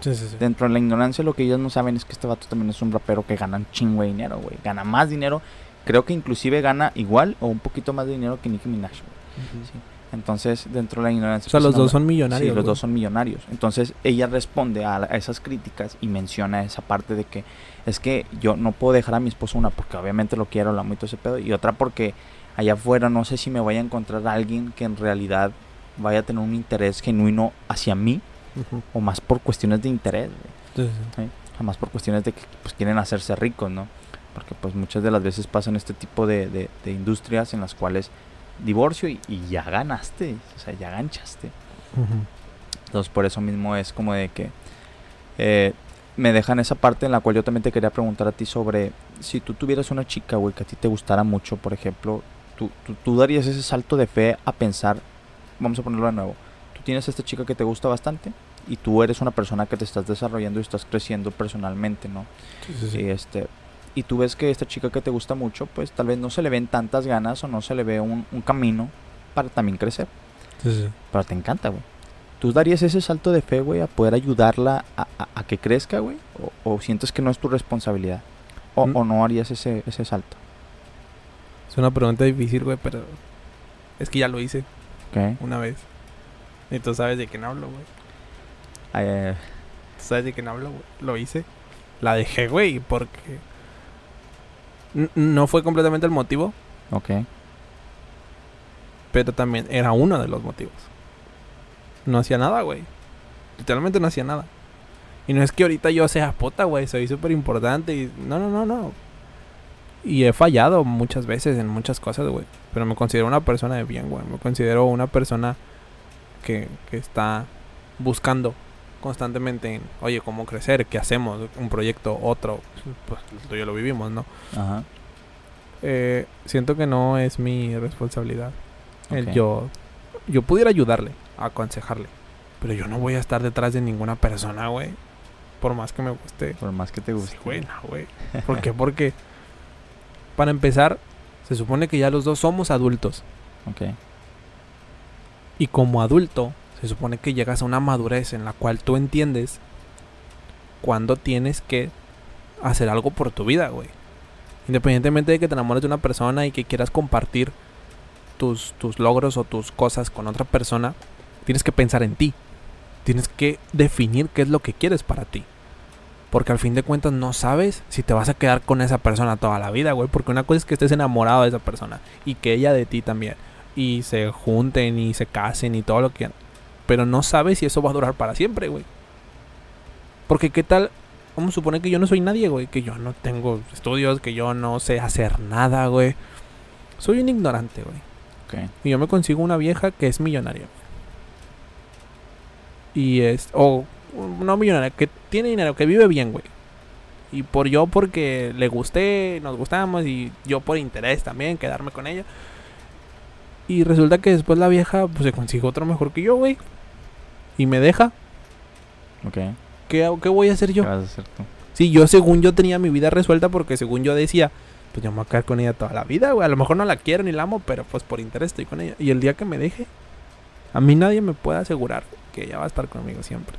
Sí, sí, sí. Dentro de la ignorancia lo que ellos no saben es que este vato también es un rapero que gana un chingo de dinero, güey. Gana más dinero, creo que inclusive gana igual o un poquito más de dinero que Nicki Minaj, güey. Entonces, dentro de la ignorancia... O sea, los empiezan a dos son millonarios. Sí, los güey. dos son millonarios. Entonces ella responde a, a esas críticas y menciona esa parte de que es que yo no puedo dejar a mi esposo una porque obviamente lo quiero, la amo y todo ese pedo. Y otra porque allá afuera no sé si me vaya a encontrar a alguien que en realidad vaya a tener un interés genuino hacia mí o más por cuestiones de interés. Sí, sí. ¿sí? O más por cuestiones de que pues quieren hacerse ricos, ¿no? Porque pues muchas de las veces pasan este tipo de, de- de industrias en las cuales divorcio y, y ya ganaste, o sea, ya ganchaste. Entonces por eso mismo es como de que eh, me dejan esa parte en la cual yo también te quería preguntar a ti sobre si tú tuvieras una chica, güey, que a ti te gustara mucho, por ejemplo, tú, tú, tú darías ese salto de fe a pensar, vamos a ponerlo de nuevo, tú tienes a esta chica que te gusta bastante y tú eres una persona que te estás desarrollando y estás creciendo personalmente, ¿no? Sí, sí, sí. Y este y tú ves que esta chica que te gusta mucho, pues tal vez no se le ven tantas ganas o no se le ve un, un camino para también crecer. Sí, sí. Pero te encanta, güey. ¿Tú darías ese salto de fe, güey, a poder ayudarla a, a- a que crezca, güey? O, o sientes que no es tu responsabilidad? ¿O, Mm. o no harías ese, ese salto? Es una pregunta difícil, güey, pero es que ya lo hice Una vez. Y tú sabes de quién hablo, güey. Eh, Tú sabes de quién hablo, güey. Lo hice. La dejé, güey, porque n- no fue completamente el motivo, ok. pero también era uno de los motivos. No hacía nada, güey. Literalmente no hacía nada. Y no es que ahorita yo sea puta, güey, soy súper importante y... No, no, no, no. Y he fallado muchas veces en muchas cosas, güey. Pero me considero una persona de bien, güey. Me considero una persona que, que está buscando constantemente en, oye, cómo crecer, qué hacemos, un proyecto, otro. Pues tú y yo lo vivimos, ¿no? Ajá. Eh, siento que no es mi responsabilidad. El yo, yo pudiera ayudarle, aconsejarle. Pero yo no voy a estar detrás de ninguna persona, güey. Por más que me guste. Por más que te guste. Sí, güey, no, güey. ¿Por qué? Porque, para empezar, se supone que ya los dos somos adultos. Ok. Y como adulto, se supone que llegas a una madurez en la cual tú entiendes cuándo tienes que hacer algo por tu vida, güey. Independientemente de que te enamores de una persona y que quieras compartir tus, tus logros o tus cosas con otra persona, tienes que pensar en ti. Tienes que definir qué es lo que quieres para ti. Porque al fin de cuentas no sabes si te vas a quedar con esa persona toda la vida, güey. Porque una cosa es que estés enamorado de esa persona y que ella de ti también y se junten y se casen y todo lo que quieran. Pero no sabes si eso va a durar para siempre, güey. Porque qué tal, vamos a suponer que yo no soy nadie, güey, que yo no tengo estudios, que yo no sé hacer nada, güey. Soy un ignorante, güey. Ok. Y yo me consigo una vieja que es millonaria. Y es, o no millonaria, que tiene dinero, que vive bien, güey. Y por yo porque le gusté, nos gustamos y yo por interés también, quedarme con ella. Y resulta que después la vieja pues se consigue otro mejor que yo, güey. Y me deja. Ok. ¿Qué, qué voy a hacer yo? ¿Qué vas a hacer tú? Sí, yo según yo tenía mi vida resuelta porque según yo decía, pues yo me voy a quedar con ella toda la vida, güey. A lo mejor no la quiero ni la amo, pero pues por interés estoy con ella. Y el día que me deje, a mí nadie me puede asegurar que ella va a estar conmigo siempre.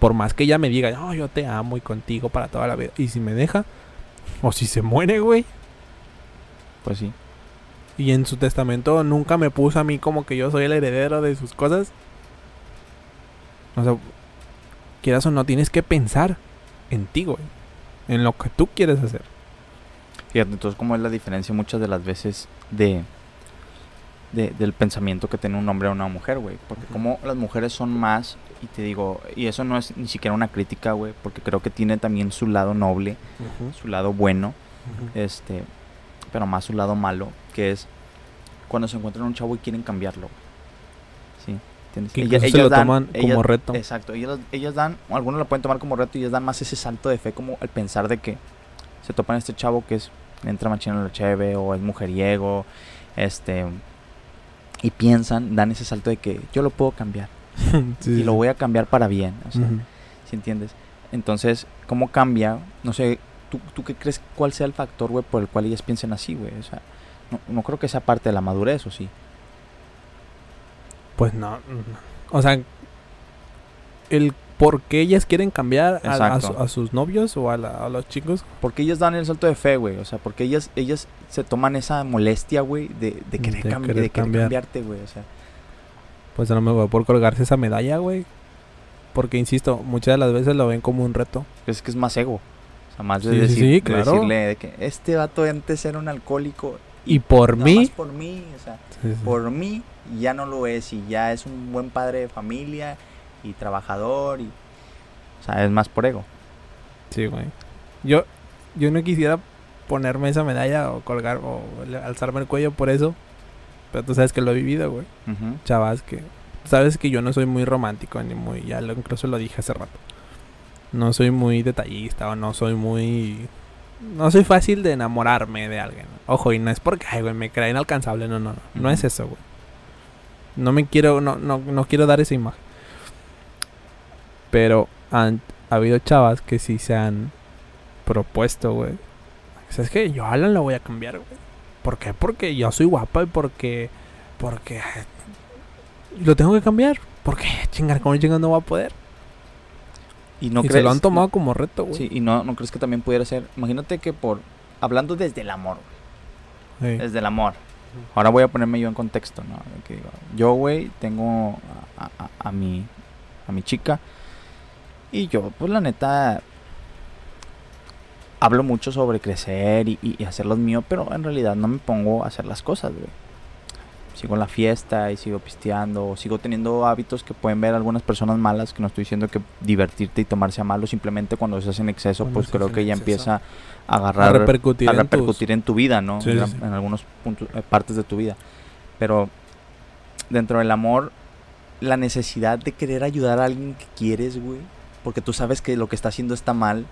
Por más que ella me diga, no, yo te amo y contigo para toda la vida. Y si me deja, o si se muere, güey. Pues sí. Y en su testamento nunca me puso a mí como que yo soy el heredero de sus cosas. O sea, quieras o no, tienes que pensar en ti, güey. En lo que tú quieres hacer. Fíjate, entonces, ¿cómo es la diferencia muchas de las veces de, de- del pensamiento que tiene un hombre o una mujer, güey? Porque como las mujeres son más, y te digo, y eso no es ni siquiera una crítica, güey, porque creo que tiene también su lado noble, su lado bueno, este, pero más su lado malo, que es cuando se encuentran un chavo y quieren cambiarlo. güey. ¿Sí? ¿Entiendes? Que se lo dan- toman como reto. Exacto, ellas, ellas dan, algunos lo pueden tomar como reto y ellas dan más ese salto de fe como el pensar de que se topan a este chavo que es, entra machina en la cheve o es mujeriego, este, y piensan, dan ese salto de que yo lo puedo cambiar Sí, y lo voy a cambiar para bien, o sea, Ujú. ¿sí entiendes? Entonces, ¿cómo cambia? No sé, ¿tú, tú qué crees cuál sea el factor, güey, por el cual ellas piensen así, güey? O sea, no, no creo que sea parte de la madurez, ¿o sí? Pues no. O sea, el por qué ellas quieren cambiar a, a sus novios o a, la- a los chicos. Porque ellas dan el salto de fe, güey. O sea, porque ellas, ellas se toman esa molestia, güey, de, de querer, De cambi- querer de querer cambiar. cambiarte, güey. O sea, Pues a lo mejor por colgarse esa medalla, güey. Porque, insisto, muchas de las veces lo ven como un reto. es que es más ego. O sea, más de, Sí, sí, decir- sí, de claro. decirle de que este vato antes era un alcohólico. Y por nada mí... más por mí, o sea, por mí ya no lo es y ya es un buen padre de familia y trabajador y... O sea, es más por ego. Sí, güey. Yo, yo no quisiera ponerme esa medalla o colgar o alzarme el cuello por eso. Pero tú sabes que lo he vivido, güey. Chavas, que... Sabes que yo no soy muy romántico ni muy... Ya lo, incluso lo dije hace rato. No soy muy detallista o no soy muy... No soy fácil de enamorarme de alguien. Ojo, y no es porque, ay, güey, me crea inalcanzable. No, no, no. No es eso, güey. No me quiero... No, no, no quiero dar esa imagen. Pero han ha habido chavas que sí se han propuesto, güey. ¿Sabes qué? Yo Alan lo voy a cambiar, güey. ¿Por qué? Porque yo soy guapa y porque... Porque... ay, Lo tengo que cambiar. ¿Por qué? Chingar, ¿cómo chingar no va a poder? Y no y se crees... lo han tomado como reto, güey. Sí, y no, no crees que también pudiera ser... Imagínate que por... Hablando desde el amor, güey. Sí. Desde el amor. Ahora voy a ponerme yo en contexto, ¿no? Que digo, yo, güey, tengo a, a- a mi, a mi chica. Y yo, pues la neta, hablo mucho sobre crecer y, y, y hacer lo mío, pero en realidad no me pongo a hacer las cosas, güey. Sigo en la fiesta y sigo pisteando, sigo teniendo hábitos que pueden ver algunas personas malas, que no estoy diciendo que divertirte y tomarse a malo, simplemente cuando se hace en exceso, Cuando pues creo que ya exceso. empieza a A agarrar repercutir, a en tus- repercutir en tu vida, ¿no? Sí, en, sí, en algunos puntos, eh, partes de tu vida. Pero dentro del amor, la necesidad de querer ayudar a alguien que quieres, güey, porque tú sabes que lo que está haciendo está mal.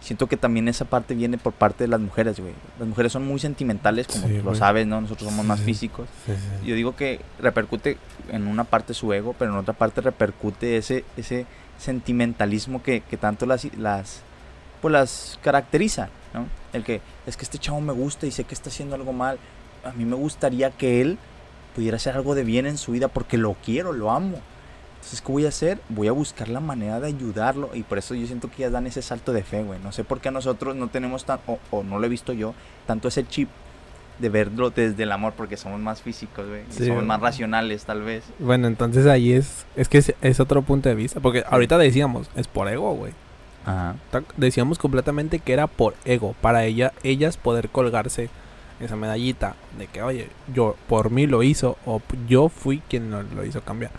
Siento que también esa parte viene por parte de las mujeres, güey. Las mujeres son muy sentimentales, como Sí, lo güey. sabes, ¿no? Nosotros somos Sí, más físicos. Sí. Yo digo que repercute en una parte su ego, pero en otra parte repercute ese, ese sentimentalismo que, que tanto las, las, pues las caracteriza, ¿no? El que es que este chavo me gusta y sé que está haciendo algo mal. A mí me gustaría que él pudiera hacer algo de bien en su vida porque lo quiero, lo amo. Entonces, ¿qué voy a hacer? Voy a buscar la manera de ayudarlo y por eso yo siento que ellas dan ese salto de fe, güey. No sé por qué nosotros no tenemos tan, o, o no lo he visto yo, tanto ese chip de verlo desde el amor porque somos más físicos, güey. y Sí, somos güey. más racionales, tal vez. Bueno, entonces ahí es... Es que es, es otro punto de vista. Porque ahorita decíamos, es por ego, güey. Ajá. Decíamos completamente que era por ego. Para ella, ellas poder colgarse esa medallita de que, oye, yo por mí lo hizo o yo fui quien lo, lo hizo cambiar.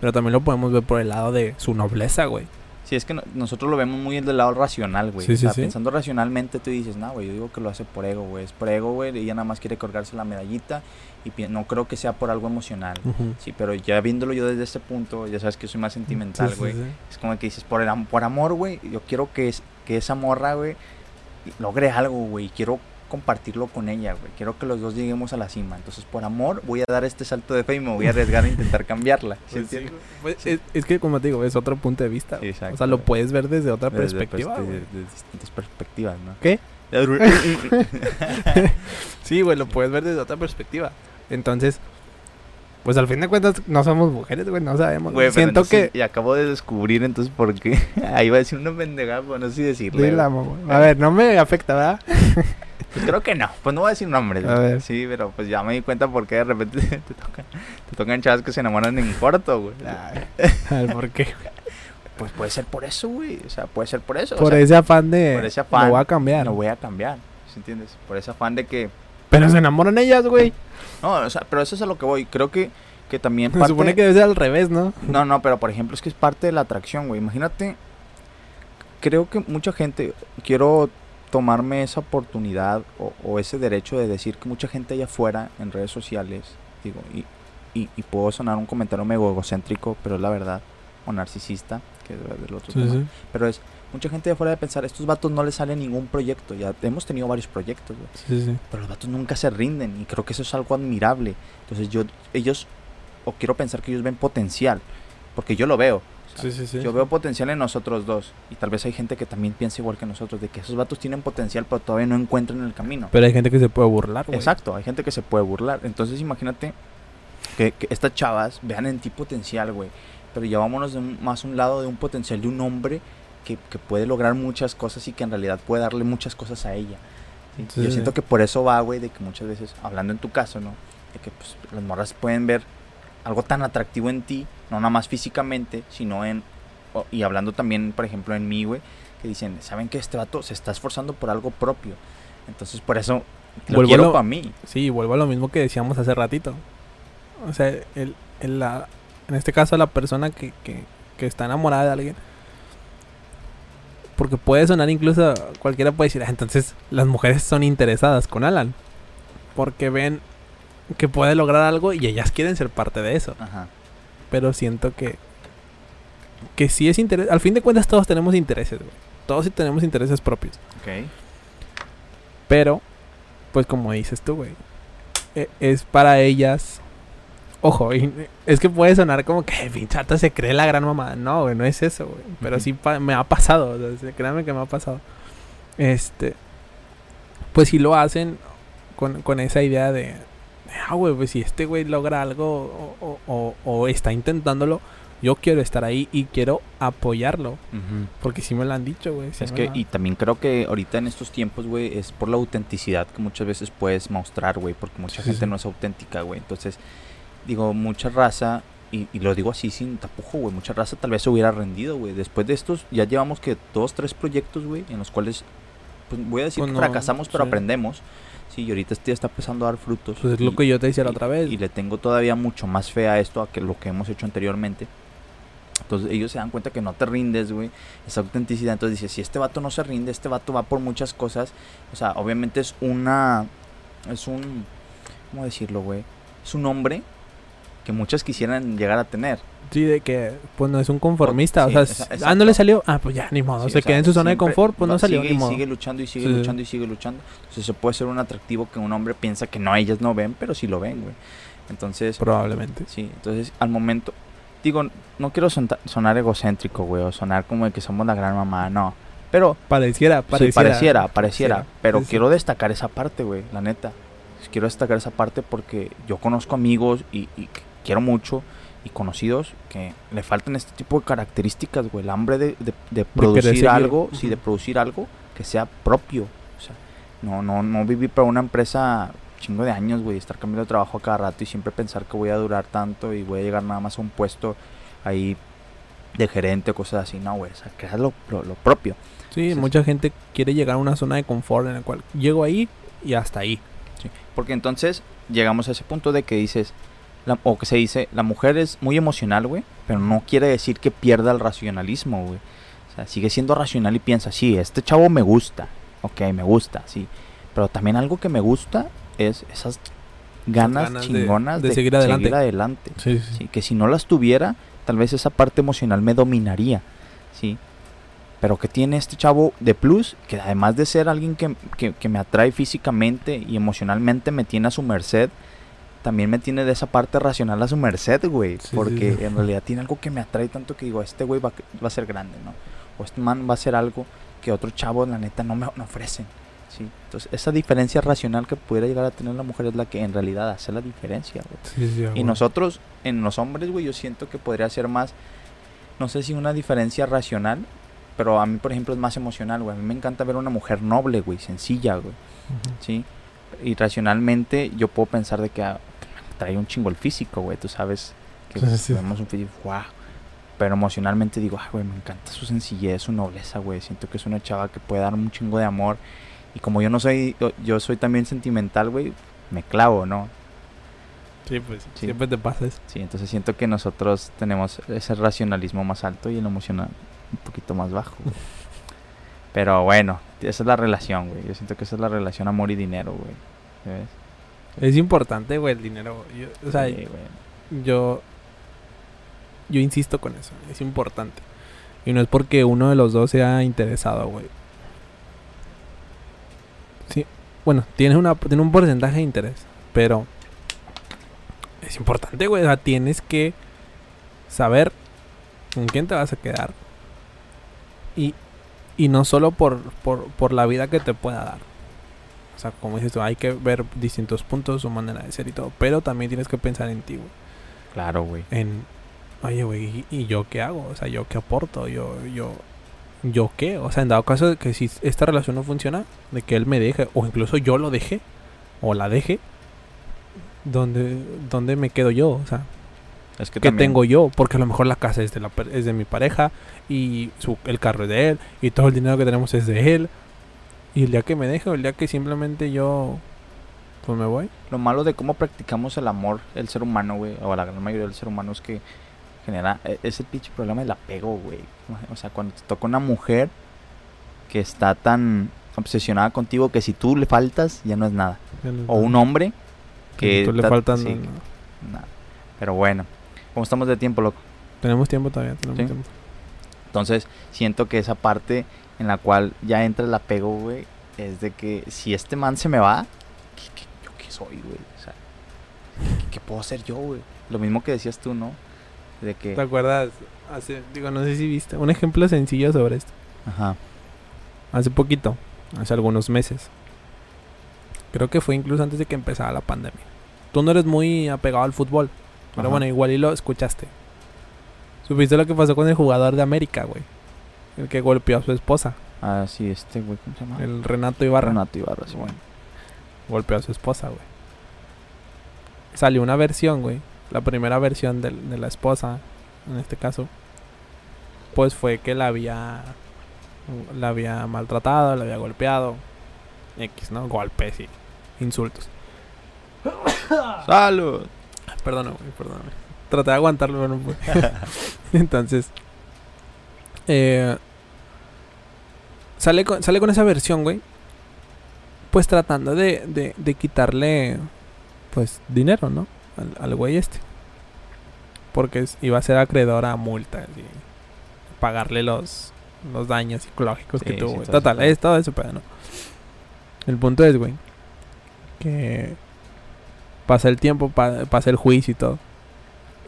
Pero también lo podemos ver por el lado de su nobleza, güey. Sí, es que no- nosotros lo vemos muy del lado racional, güey. Sí, o sea, sí. pensando racionalmente, tú dices, no, güey, yo digo que lo hace por ego, güey. Es por ego, güey. Ella nada más quiere colgarse la medallita y no creo que sea por algo emocional. Sí, pero ya viéndolo yo desde este punto, ya sabes que soy más sentimental, güey. sí. Es como que dices, por, el, am- por amor, güey, yo quiero que, es, que esa morra, güey, logre algo, güey. Quiero compartirlo con ella, güey. Quiero que los dos lleguemos a la cima. Entonces, por amor, voy a dar este salto de fe y me voy a arriesgar a intentar cambiarla. ¿Sí Pues sí. Pues es, es que, como te digo, es otro punto de vista. Exacto, o sea, lo puedes ver desde otra Desde, perspectiva. pues, güey. de- de distintas perspectivas, ¿no? ¿Qué? Sí, güey, lo puedes ver desde otra perspectiva. Entonces, pues al fin de cuentas no somos mujeres, güey, no sabemos. Güey, pero Siento que... Y acabo de descubrir entonces por qué. Ahí va a decir una pendejada, pero no sé si decirle. Dila, güey. A ver, no me afecta, ¿verdad? Pues creo que no. Pues no voy a decir nombres. A ver. Sí, pero pues ya me di cuenta por qué de repente te tocan, te tocan chavas que se enamoran en corto, güey. A ver, ¿por qué? Pues puede ser por eso, güey. O sea, puede ser por eso. o Por sea, ese afán de... por ese afán, Lo voy a cambiar. Lo voy a cambiar. ¿Sí entiendes? Por ese afán de que. Pero se enamoran ellas, güey. No, o sea, pero eso es a lo que voy. Creo que, que también. Se parte- supone que debe ser al revés, ¿no? No, no, pero por ejemplo, es que es parte de la atracción, güey. Imagínate, creo que mucha gente, quiero tomarme esa oportunidad o, o ese derecho de decir que mucha gente allá afuera en redes sociales, digo, y, y, y puedo sonar un comentario medio egocéntrico, pero es la verdad, o narcisista, que es del otro tema. Pero es, mucha gente de afuera de pensar, estos vatos no les sale ningún proyecto, ya hemos tenido varios proyectos, Sí, sí. pero los vatos nunca se rinden y creo que eso es algo admirable. Entonces yo, ellos, o quiero pensar que ellos ven potencial, porque yo lo veo. Sí, sí, sí. Yo veo potencial en nosotros dos y tal vez hay gente que también piensa igual que nosotros, de que esos vatos tienen potencial pero todavía no encuentran el camino. Pero hay gente que se puede burlar, güey. Exacto, hay gente que se puede burlar. Entonces imagínate que, que estas chavas vean en ti potencial, güey. pero ya vámonos de un- más a un lado de un potencial de un hombre que, que puede lograr muchas cosas y que en realidad puede darle muchas cosas a ella. Yo siento que por eso va, güey, de que muchas veces, hablando en tu caso, ¿no? De que pues, las morras pueden ver algo tan atractivo en ti, no nada más físicamente, sino en... y hablando también, por ejemplo, en mí, güey, que dicen, ¿saben que este vato se está esforzando por algo propio? Entonces, por eso lo Vuelvo quiero lo- para mí. Sí, vuelvo a lo mismo que decíamos hace ratito. O sea, el, el- la, en este caso la persona que, que, que está enamorada de alguien. Porque puede sonar incluso, cualquiera puede decir, "Ah, entonces las mujeres son interesadas con Alan. Porque ven que puede lograr algo y ellas quieren ser parte de eso. Ajá. Pero siento que, que sí es interés. Al fin de cuentas todos tenemos intereses, güey. Todos sí tenemos intereses propios. Ok. Pero, pues como dices tú, güey. e- Es para ellas. Ojo, y es que puede sonar como que pinchata se cree la gran mamá. No, güey, no es eso, güey. Pero Ujú. sí pa- me ha pasado. o sea, sí, créanme que me ha pasado. Este. Pues si lo hacen con, con esa idea de. Ah, güey, pues si este güey logra algo o, o- o- está intentándolo, yo quiero estar ahí y quiero apoyarlo. Ujú. Porque sí me lo han dicho, güey. sí Es que, y también creo que ahorita en estos tiempos, güey, es por la autenticidad que muchas veces puedes mostrar, güey, porque mucha Sí, gente sí. no es auténtica, güey. Entonces, digo, mucha raza, y, y lo digo así sin tapujo, güey, mucha raza tal vez se hubiera rendido, güey. Después de estos, ya llevamos que dos, tres proyectos, güey, en los cuales, pues voy a decir Pues que no, fracasamos, pero sí. aprendemos. Sí, y ahorita este está empezando a dar frutos. Pues es lo y- que yo te decía la otra vez. Y le tengo todavía mucho más fe a esto, a que lo que hemos hecho anteriormente. Entonces ellos se dan cuenta que no te rindes, güey. Esa autenticidad. Entonces dice, si este vato no se rinde, este vato va por muchas cosas. O sea, obviamente es una... Es un... ¿Cómo decirlo, güey? Es un hombre que muchas quisieran llegar a tener. Sí, de que pues no es un conformista. Sí, o sea, ah, no le salió. Ah, pues ya, ni modo. Sí, se queda en su zona de confort, pues no salió, sigue ni modo. sigue luchando y sigue Sí. luchando y sigue luchando. Entonces se puede ser un atractivo que un hombre piensa que no, ellas no ven, pero sí lo ven, güey. Entonces... Probablemente. Sí, entonces al momento, digo, no quiero sonar egocéntrico, güey, o sonar como de que somos la gran mamá, no. Pero, Pareciera, sí, pareciera. pareciera, pareciera, pero quiero destacar esa parte, güey, la neta. Quiero destacar esa parte porque yo conozco amigos y, y quiero mucho y conocidos que le faltan este tipo de características, güey, el hambre de, de- de producir seguir. algo, sí, Ujú. de producir algo que sea propio. O sea, no, no, no vivir para una empresa chingo de años, güey, estar cambiando de trabajo a cada rato y siempre pensar que voy a durar tanto y voy a llegar nada más a un puesto ahí de gerente o cosas así. No, güey, o sea, crear lo, lo- lo propio. Sí, Sí, mucha gente quiere llegar a una zona de confort en la cual llego ahí y hasta ahí. Sí, Porque entonces llegamos a ese punto de que dices, la- o que se dice, la mujer es muy emocional, güey, pero no quiere decir que pierda el racionalismo, güey. O sea, sigue siendo racional y piensa, sí, este chavo me gusta, ok, me gusta, sí. Pero también algo que me gusta es esas ganas, ganas de- chingonas de seguir adelante. adelante. Sí, sí. Sí, que si no las tuviera, tal vez esa parte emocional me dominaría, ¿sí? Pero que tiene este chavo de plus, que además de ser alguien que, que- que me atrae físicamente y emocionalmente me tiene a su merced, también me tiene de esa parte racional a su merced, güey. Sí, porque sí. en realidad tiene algo que me atrae tanto que digo, este güey va, va a ser grande, ¿no? O este man va a ser algo que otros chavos, la neta, no me no ofrecen. ¿sí? Entonces, esa diferencia racional que pudiera llegar a tener la mujer es la que en realidad hace la diferencia, güey. Y güey. nosotros, en los hombres, güey, yo siento que podría ser más, no sé si una diferencia racional, pero a mí, por ejemplo, es más emocional, güey. A mí me encanta ver una mujer noble, güey, sencilla, güey. ¿sí? Y racionalmente yo puedo pensar de que ah, trae un chingo el físico, güey, tú sabes que Sí, sí. vemos un físico, wow. Pero emocionalmente digo, ay, güey, me encanta su sencillez, su nobleza, güey. Siento que es una chava que puede dar un chingo de amor. Y como yo no soy, yo, yo soy también sentimental, güey, me clavo, ¿no? Sí, pues Sí. siempre te pasa eso. Sí, entonces siento que nosotros tenemos ese racionalismo más alto y el emocional un poquito más bajo. güey. Pero bueno, esa es la relación, güey. Yo siento que esa es la relación amor y dinero, güey. ¿Sabes? Es importante, güey, el dinero. Yo- o sea, Sí, yo yo insisto con eso, es importante. Y no es porque uno de los dos sea interesado, güey. Sí, bueno, tiene una tiene un porcentaje de interés, pero es importante, güey, o sea, tienes que saber con quién te vas a quedar. Y y no solo por, por, por la vida que te pueda dar. O sea, como dices tú, hay que ver distintos puntos, su manera de ser y todo. Pero también tienes que pensar en ti, güey Claro, güey. en, oye, güey, ¿y y yo qué hago? O sea, ¿yo qué aporto? ¿Yo, yo, yo qué? O sea, en dado caso de que si esta relación no funciona, de que él me deje, o incluso yo lo deje, o la deje, ¿dónde, dónde me quedo yo? O sea, Es que ¿qué también- tengo yo? Porque a lo mejor la casa es de, la, es de mi pareja, y su, el carro es de él, y todo el dinero que tenemos es de él. Y el día que me deje, o el día que simplemente yo, pues me voy. Lo malo de cómo practicamos el amor, el ser humano, güey, o la gran mayoría del ser humano es que genera e- ese pinche problema del apego, güey. O sea, cuando te toca una mujer que está tan obsesionada contigo que si tú le faltas ya no es nada. O un hombre que Tú le ta- faltan... sí, nada. Pero bueno, ¿cómo estamos de tiempo, loco? Tenemos tiempo todavía, tenemos Sí. tiempo. Entonces, siento que esa parte en la cual ya entra el apego, güey, es de que si este man se me va, ¿qué, qué- yo qué soy, güey? O sea, ¿qué, qué puedo hacer yo, güey? Lo mismo que decías tú, ¿no? De que... ¿Te acuerdas? Hace, digo, no sé si viste. Un ejemplo sencillo sobre esto. Ajá. Hace poquito, hace algunos meses. Creo que fue incluso antes de que empezara la pandemia. Tú no eres muy apegado al fútbol. Pero bueno, igual y lo escuchaste. ¿Supiste lo que pasó con el jugador de América, güey? El que golpeó a su esposa. Ah, sí, este, güey, ¿cómo se llama? El Renato Ibarra. Renato Ibarra, sí, Bueno, golpeó a su esposa, güey. Salió una versión, güey. La primera versión del- de, la esposa, en este caso. Pues fue que la había. La había maltratado, la había golpeado. X, ¿no? Golpes y insultos. ¡Salud! Perdóname, güey, perdóname. Traté de aguantarlo, pero no pude. Entonces. Eh, sale, con, sale con esa versión, güey. Pues tratando de, de, de quitarle. Pues dinero, ¿no? Al, al güey este. Porque iba a ser acreedor a multas y pagarle los, los daños psicológicos que tuvo. sí, Total, es todo eso, pero no. El punto es, güey. Que pasa el tiempo, pa- pasa el juicio y todo.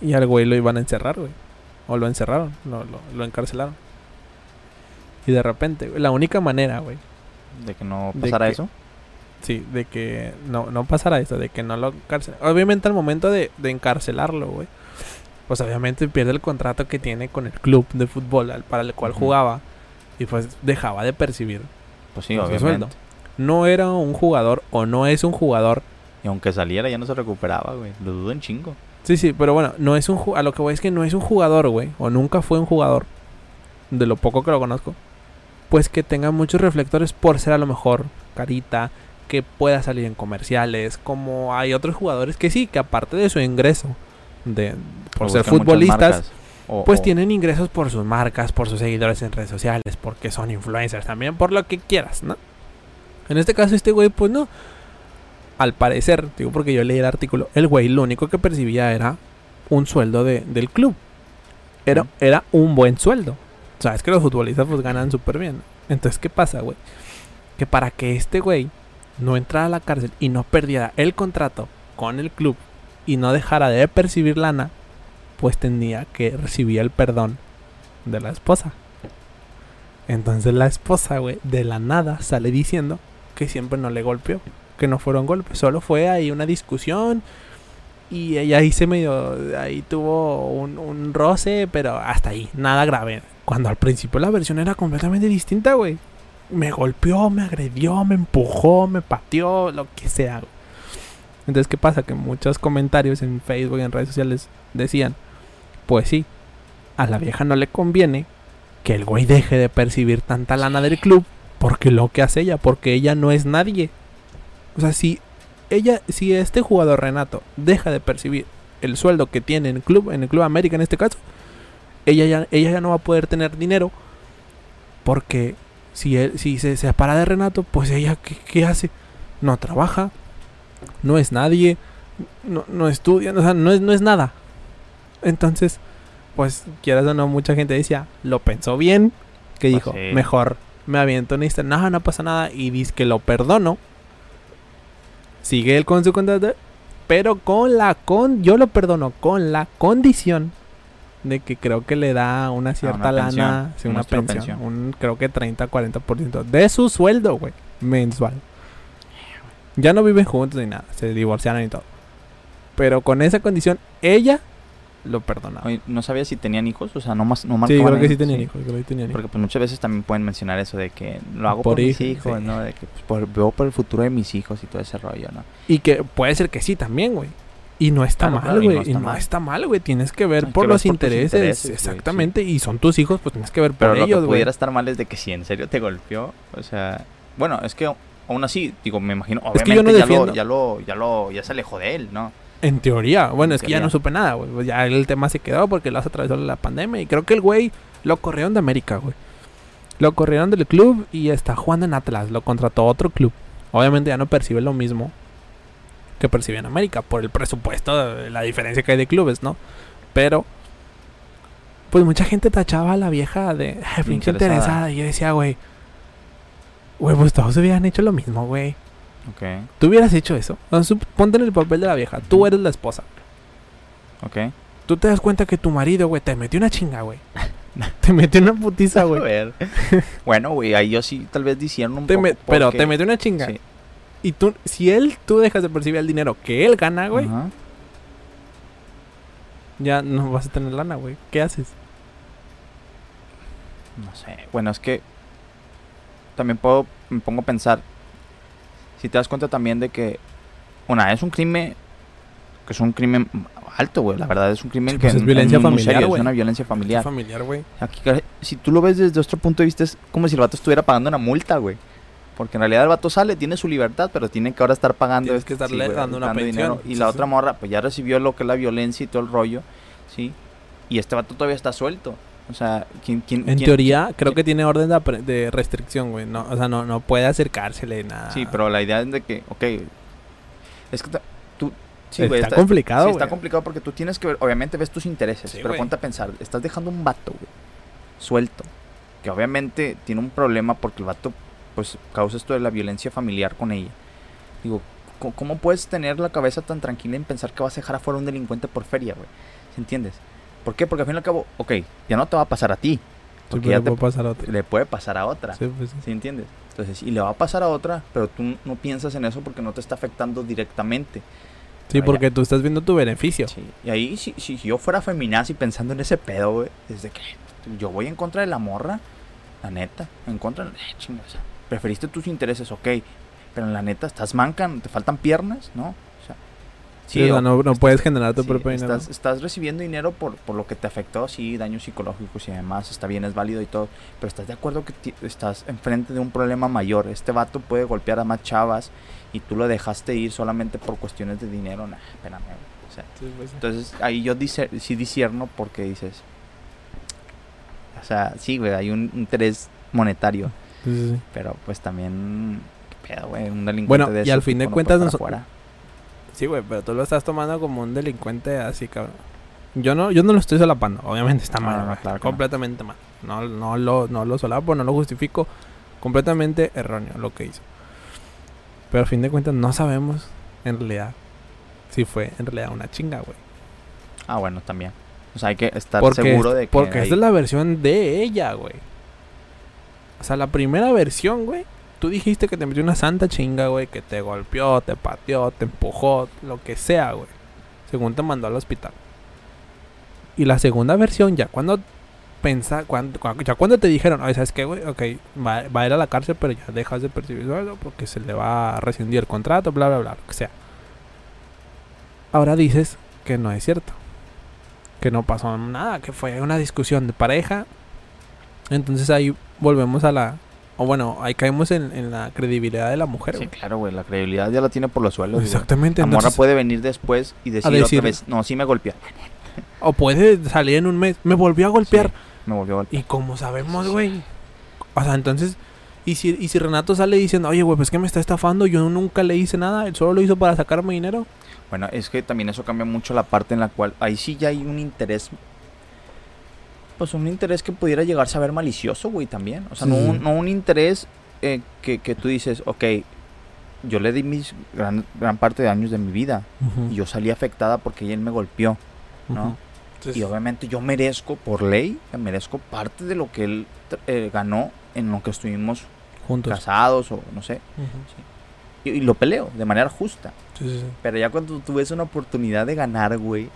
Y al güey lo iban a encerrar, güey. O lo encerraron, lo, lo, lo encarcelaron. Y de repente, la única manera, güey, De que no pasara que- eso. sí, de que no, no pasara esto, de que no lo encarcelaran. Obviamente al momento de, de encarcelarlo, güey, pues obviamente pierde el contrato que tiene con el club de fútbol al- para el cual jugaba. Y pues dejaba de percibir Pues sí, obviamente. sueldo. No era un jugador o no es un jugador Y aunque saliera ya no se recuperaba, güey. Lo dudo en chingo. Sí, sí, pero bueno, no es un a lo que voy es que no es un jugador, güey, o nunca fue un jugador de lo poco que lo conozco. Pues que tenga muchos reflectores por ser a lo mejor carita, que pueda salir en comerciales, como hay otros jugadores que sí, que aparte de su ingreso de por O ser futbolistas, marcas, o- pues o- tienen ingresos por sus marcas, por sus seguidores en redes sociales, porque son influencers también, por lo que quieras, ¿no? En este caso este güey pues no. Al parecer, digo porque yo leí el artículo, el güey lo único que percibía era un sueldo de- del club. Era, era un buen sueldo. O sea, es que los futbolistas pues ganan súper bien. Entonces, ¿qué pasa, güey? Que para que este güey no entrara a la cárcel y no perdiera el contrato con el club y no dejara de percibir lana, pues tenía que recibir el perdón de la esposa. Entonces la esposa, güey, de la nada sale diciendo que siempre no le golpeó, que no fueron golpes, solo fue ahí una discusión y ella ahí se medio, ahí tuvo un, un roce, pero hasta ahí, nada grave. Cuando al principio la versión era completamente distinta, güey. Me golpeó, me agredió, me empujó, me pateó, lo que sea. güey. Entonces, ¿qué pasa? Que muchos comentarios en Facebook y en redes sociales decían, pues sí, a la vieja no le conviene que el güey deje de percibir tanta lana del club porque lo que hace ella, porque ella no es nadie. O sea, si ella, si este jugador Renato deja de percibir el sueldo que tiene en el club, en el Club América en este caso, ella ya, ella ya no va a poder tener dinero porque si él, si se separa de Renato, pues ella ¿qué, qué hace? No trabaja, no es nadie, no, no estudia, o sea, no es, no es nada. Entonces, pues quieras o no, mucha gente decía, lo pensó bien, que Pues dijo, sí. mejor me aviento en esta, no, no pasa nada, y dice que lo perdono. Sigue él con su contrato, pero con la con, yo lo perdono con la condición de que creo que le da una cierta Ah, una pensión, lana, sí, una pensión, pensión. un creo que 30-40% de su sueldo, güey, mensual. Ya no viven juntos ni nada, se divorciaron y todo. Pero con esa condición, ella lo perdonaba. Oye, ¿no sabía si tenían hijos? O sea, no más no sí, creo que sí tenían hijos, creo que tenían hijos. Porque pues muchas veces también pueden mencionar eso de que lo hago Por por, mis hijos, hijos, sí. ¿no? De que pues, por- veo por el futuro de mis hijos y todo ese rollo, ¿no? Y que puede ser que sí también, güey. Y no está Claro, mal, claro, y güey. no y está no mal. está mal, güey. Tienes que ver Hay por que ver los por intereses. exactamente. Y son tus hijos, pues tienes que ver Pero por lo ellos, güey. pudiera estar mal es de que si en serio te golpeó, o sea, bueno, es que aún así, digo, me imagino, Es que yo no obviamente ya, lo, ya lo, ya lo, ya se alejó de él, ¿no? En teoría. Bueno, En es que ya no supe nada, güey. Pues ya el tema se quedó porque lo atravesó la pandemia. Y creo que el güey lo corrieron de América, güey. Lo corrieron del club y está jugando en Atlas. Lo contrató otro club. Obviamente ya no percibe lo mismo que percibe en América por el presupuesto, la diferencia que hay de clubes, ¿no? Pero, pues mucha gente tachaba a la vieja de "Ay, pinche Interesada. Y yo decía, güey, güey, pues todos hubieran hecho lo mismo, güey. Ok, Tú hubieras hecho eso. Sup- Ponte en el papel de la vieja. Tú eres la esposa. ok. Tú te das cuenta que tu marido, güey, te metió una chinga, güey. te metió una putiza, A güey. ver. bueno, güey, ahí yo sí tal vez dicieron un Te poco. me- Pero te metió una chinga. Sí. Y tú, si él, tú dejas de percibir el dinero que él gana, güey, Ajá. ya no vas a tener lana, güey. ¿Qué haces? No sé. Bueno, es que también puedo, me pongo a pensar, si te das cuenta también de que, una, es un crimen, que es un crimen alto, güey, la verdad es un crimen Sí, que pues es violencia muy familiar, serio, güey. es una violencia familiar. Familiar, güey. Aquí, si tú lo ves desde otro punto de vista, es como si el vato estuviera pagando una multa, güey. Porque en realidad el vato sale, tiene su libertad, pero tiene que ahora estar pagando. Tienes que estarle güey, dando una pensión. Y Sí, la sí. otra morra, pues ya recibió lo que es la violencia y todo el rollo, ¿sí? Y este vato todavía está suelto. O sea, ¿quién, quién, En quién- teoría, creo quién- que tiene orden de, apre- de restricción, güey. No, o sea, no, no puede acercársele nada. Sí, pero la idea es de que, ok, es que tú... Sí, está, güey, está, complicado, sí, güey. está complicado porque tú tienes que ver, obviamente ves tus intereses, Sí, pero güey. ponte a pensar, estás dejando un vato, güey, suelto, que obviamente tiene un problema porque el vato, pues, causa esto de la violencia familiar con ella. Digo, ¿cómo puedes tener la cabeza tan tranquila en pensar que vas a dejar afuera a un delincuente por feria, güey? ¿Se entiendes? ¿Por qué? Porque al fin y al cabo, ok, ya no te va a pasar a ti, Sí, porque pero ya te, puede pasar a otro. le puede pasar a otra. Sí, pues sí. ¿Sí entiendes? Entonces, y le va a pasar a otra, pero tú no piensas en eso porque no te está afectando directamente. Sí, porque tú estás viendo tu beneficio. Sí. Y ahí, si, si, yo fuera feminazi pensando en ese pedo, güey, desde que yo voy en contra de la morra, la neta, en contra de... Eh, chinga, o sea, preferiste tus intereses, ok, pero en la neta estás manca, te faltan piernas, ¿no? O sea, Sí, o- no, no puedes generar tu sí, propio dinero. estás, estás recibiendo dinero por, por lo que te afectó, sí, daños psicológicos y demás, está bien, es válido y todo, pero estás de acuerdo que estás enfrente de un problema mayor. Este vato puede golpear a más chavas y tú lo dejaste ir solamente por cuestiones de dinero. Nah, espérame, o sea, Sí, pues entonces ahí yo dice, sí disierno porque dices, o sea, sí, güey, hay un interés monetario, Sí, sí, sí. pero pues también, ¿qué pedo, güey? Un delincuente Bueno, de y al fin de no cuentas afuera. Sí, güey, pero tú lo estás tomando como un delincuente así, cabrón. Yo no, yo no lo estoy solapando. Obviamente está No, mal, no, no, claro no. completamente mal. No, no lo, no lo solapo, no lo justifico. Completamente erróneo lo que hizo. Pero al fin de cuentas no sabemos en realidad si fue en realidad una chinga, güey. Ah, bueno, también. O sea, hay que estar Porque, seguro de que porque hay- esta es la versión de ella, güey. O sea, la primera versión, güey. Tú dijiste que te metió una santa chinga, güey. Que te golpeó, te pateó, te empujó, lo que sea, güey. Según te mandó al hospital. Y la segunda versión, ya cuando pensa, cuando, ya cuando te dijeron, oye, ¿sabes qué, güey? Ok, va, va a ir a la cárcel, pero ya dejas de percibir sueldo porque se le va a rescindir el contrato, bla, bla, bla, lo que sea. Ahora dices que no es cierto. Que no pasó nada, que fue una discusión de pareja. Entonces ahí volvemos a la... O bueno, ahí caemos en, en la credibilidad de la mujer, Sí, güey. claro, güey, la credibilidad ya la tiene por los suelos. güey. Exactamente. La morra puede venir después y decir, decir- otra vez, no, sí me golpeó. O puede salir en un mes. Me volvió a golpear. Sí, me volvió a golpear. Y como sabemos, güey. O sea, entonces. Y si, y si Renato sale diciendo, oye, güey, pues que me está estafando, yo nunca le hice nada, él solo lo hizo para sacarme dinero. Bueno, es que también eso cambia mucho la parte en la cual ahí sí ya hay un interés. Pues un interés que pudiera llegarse a ver malicioso, güey, también. O sea, Sí, no, un, no un interés eh, que, que tú dices, ok, yo le di mis gran, gran parte de años de mi vida y yo salí afectada porque él me golpeó, ¿no? Y obviamente yo merezco, por ley, merezco parte de lo que él eh, ganó en lo que estuvimos Juntos. casados o no sé. Y, y lo peleo de manera justa. Sí, sí, sí. Pero ya cuando tú ves una oportunidad de ganar, güey,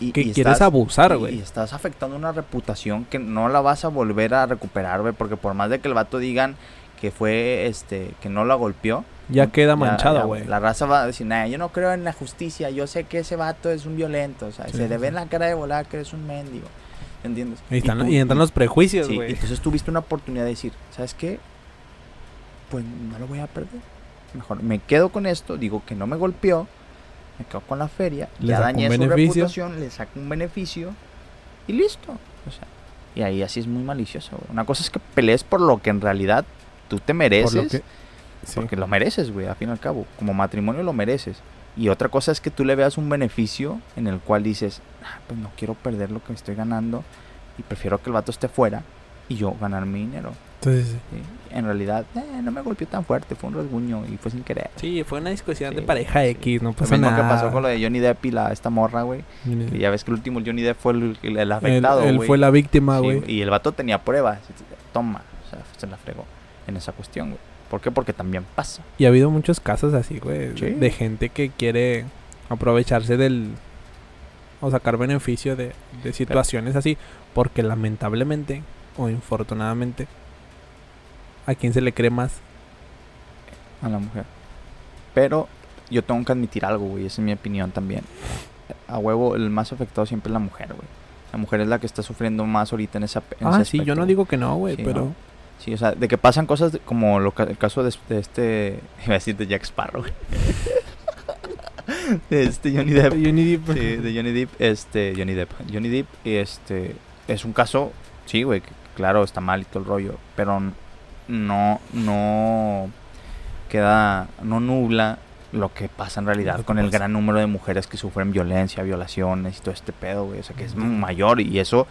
y- que y quieres estás- abusar, güey. Y estás afectando una reputación que no la vas a volver a recuperar, güey, porque por más de que el vato digan que fue, este, que no la golpeó, Ya queda ya, güey. La raza va a decir, nah, yo no creo en la justicia, yo sé que ese vato es un violento, o sea, Sí, se le sí, ve en sí. la cara de volar que eres un mendigo, ¿entiendes? Y, están- tú- y entran los prejuicios, Sí, güey. entonces tuviste una oportunidad de decir, ¿sabes qué? Pues no lo voy a perder. Mejor me quedo con esto, digo que no me golpeó, me quedo con la feria, Le ya dañé su reputación, le saco un beneficio y listo. O sea, y ahí así es muy malicioso. güey. Una cosa es que pelees por lo que en realidad tú te mereces, Por lo que... Sí. porque lo mereces, güey, al fin y al cabo. Como matrimonio lo mereces. Y otra cosa es que tú le veas un beneficio en el cual dices, "Ah, pues no quiero perder lo que estoy ganando y prefiero que el vato esté fuera y yo ganar mi dinero. Entonces. En realidad, eh, no me golpeó tan fuerte, fue un rasguño y fue sin querer. Sí, fue una discusión de pareja sí. X, no Lo pasa mismo nada. que pasó con lo de Johnny Depp y la, esta morra, güey. que ya ves que el último Johnny Depp fue el, el- el Él, afectado, él güey. fue la víctima, Sí, güey. y el vato tenía pruebas. Toma, o sea, se la fregó en esa cuestión, güey. ¿Por qué? Porque también pasa. Y ha habido muchos casos así, güey. Sí. De gente que quiere aprovecharse del... O sacar beneficio de, de situaciones así. Porque lamentablemente, o infortunadamente, ¿a quién se le cree más? a la mujer. Pero yo tengo que admitir algo, güey, esa es mi opinión también. A huevo, el más afectado siempre es la mujer, güey. La mujer es la que está sufriendo más ahorita en esa en Ah, ese sí, yo no digo que no, güey, Sí, pero... ¿no? Sí, o sea, de que pasan cosas de- como lo, el caso de, de este... Iba a decir de Jack Sparrow, güey. de este Johnny Depp. Johnny Depp. Sí, de Johnny Depp, este, Johnny Depp. Johnny Depp, este, es un caso, sí, güey, que claro, está mal y todo el rollo, pero no, no queda, no nubla lo que pasa en realidad con el gran número de mujeres que sufren violencia, violaciones y todo este pedo, güey, o sea, que es mayor y eso,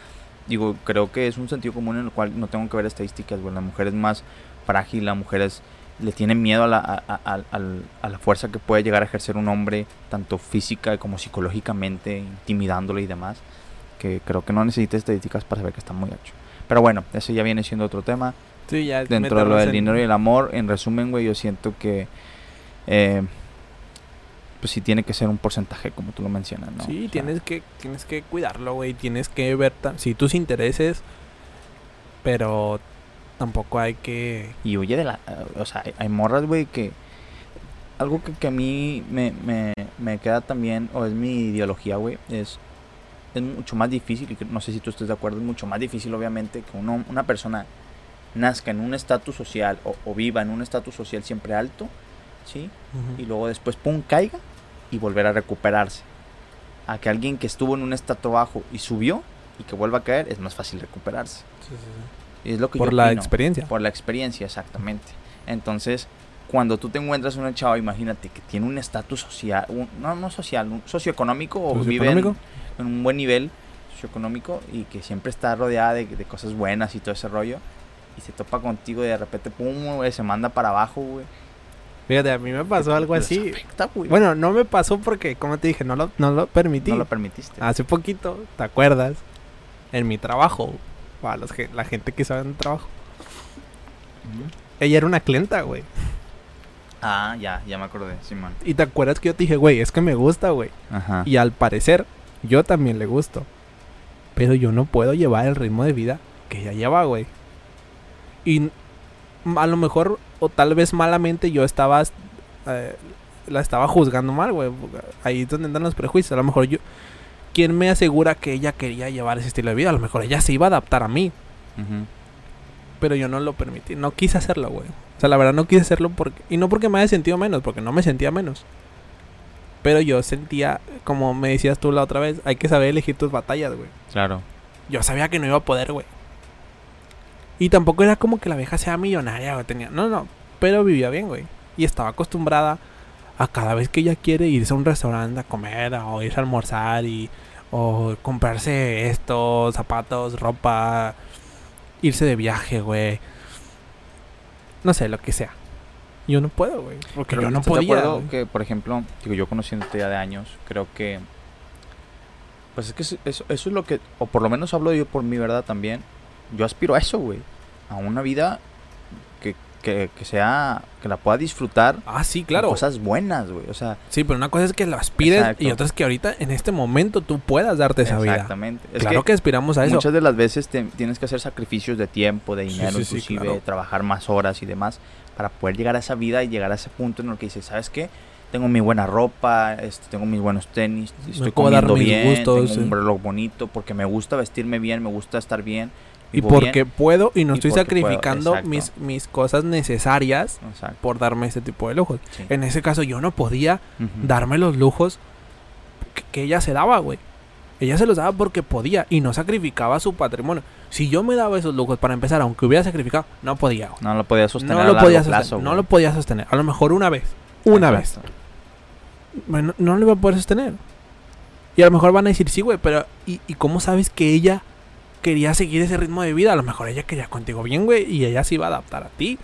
digo, creo que es un sentido común en el cual no tengo que ver estadísticas, güey, la mujer es más frágil, la mujer es le tiene miedo a la, a, la fuerza que puede llegar a ejercer un hombre, tanto física como psicológicamente, intimidándole y demás, que creo que no necesita estadísticas para saber que está muy gacho. Pero bueno, eso ya viene siendo otro tema. Sí, ya Dentro de lo del en- dinero y el amor, en resumen, güey, yo siento que, eh, pues sí tiene que ser un porcentaje, como tú lo mencionas, ¿no? Sí, O sea, tienes que tienes que cuidarlo, güey. Tienes que ver sí, tus intereses, pero tampoco hay que... Y huye de la... O sea, hay, morras, güey, que... Algo que, que a mí me, me, me queda también, o es mi ideología, güey, es... Es mucho más difícil, y no sé si tú estés de acuerdo, es mucho más difícil, obviamente, que uno, una persona nazca en un estatus social o, o viva en un estatus social siempre alto, ¿sí? y luego después pum caiga y volver a recuperarse. A que alguien que estuvo en un estatus bajo y subió y que vuelva a caer es más fácil recuperarse. Sí, sí, sí. Y es lo que Por yo la opino. experiencia. Por la experiencia, exactamente. Entonces, cuando tú te encuentras una chava, imagínate que tiene un estatus social, un- no, no social, un socioeconómico o vive en, ¿Socioeconómico? en un buen nivel socioeconómico y que siempre está rodeada de, de cosas buenas y todo ese rollo. Y se topa contigo y de repente, pum, güey, se manda para abajo, güey. Fíjate, a mí me pasó algo así. afecta. Bueno, no me pasó porque, como te dije, no lo, no lo permití. no lo permitiste. Hace poquito, ¿te acuerdas? En mi trabajo, para los que, la gente que sabe en trabajo. Ujú. Ella era una clienta, güey. Ah, ya, ya me acordé, Simón. Y te acuerdas que yo te dije, güey, es que me gusta, güey. Ajá. Y al parecer, yo también le gusto. Pero yo no puedo llevar el ritmo de vida que ella lleva, güey. Y a lo mejor, o tal vez malamente, yo estaba. eh, la estaba juzgando mal, güey. Ahí es donde entran los prejuicios. A lo mejor yo. ¿Quién me asegura que ella quería llevar ese estilo de vida? A lo mejor ella se iba a adaptar a mí. Pero yo no lo permití. No quise hacerlo, güey. O sea, la verdad no quise hacerlo porque... Y no porque me haya sentido menos, porque no me sentía menos. Pero yo sentía, como me decías tú la otra vez, hay que saber elegir tus batallas, güey. Claro. Yo sabía que no iba a poder, güey. Y tampoco era como que la vieja sea millonaria, güey. Tenía... No, no. Pero vivía bien, güey. Y estaba acostumbrada a cada vez que ella quiere irse a un restaurante a comer o irse a almorzar y... O comprarse esto, zapatos, ropa, irse de viaje, güey. No sé, lo que sea. Yo no puedo, güey. Porque Pero yo no ¿estás de podía. acuerdo que, por ejemplo, digo, yo conociéndote ya de años, creo que. Pues es que eso, eso es lo que. O por lo menos hablo yo por mi verdad también. Yo aspiro a eso, güey. A una vida que que, que sea, que la pueda disfrutar. Ah, sí, con claro. Cosas buenas, güey. O sea, Sí, pero una cosa es que lo aspires Exacto. y otra es que ahorita, en este momento, tú puedas darte esa vida. exactamente. Claro que, aspiramos a eso. Muchas de las veces te- tienes que hacer sacrificios de tiempo, de dinero, sí, sí, inclusive claro. trabajar más horas y demás para poder llegar a esa vida y llegar a ese punto en el que dices, ¿sabes qué? Tengo mi buena ropa, este, tengo mis buenos tenis, estoy comiendo bien, gustos, tengo un sí. reloj bonito porque me gusta vestirme bien, me gusta estar bien. Y porque bien. puedo y no Y estoy puedo, sacrificando mis, mis cosas necesarias Exacto. por darme ese tipo de lujos. sí. En ese caso yo no podía darme los lujos que, que ella se daba, güey. Ella se los daba porque podía y no sacrificaba su patrimonio. Si yo me daba esos lujos para empezar, aunque hubiera sacrificado, no podía. güey. No lo podía sostener No lo podía plazo. sostener. No lo podía sostener. A lo mejor una vez. Una vez. Bueno, no lo iba a poder sostener. Y a lo mejor van a decir, sí, güey, pero ¿y, ¿y cómo sabes que ella quería seguir ese ritmo de vida? A lo mejor ella quería contigo bien, güey, y ella se iba a adaptar a ti.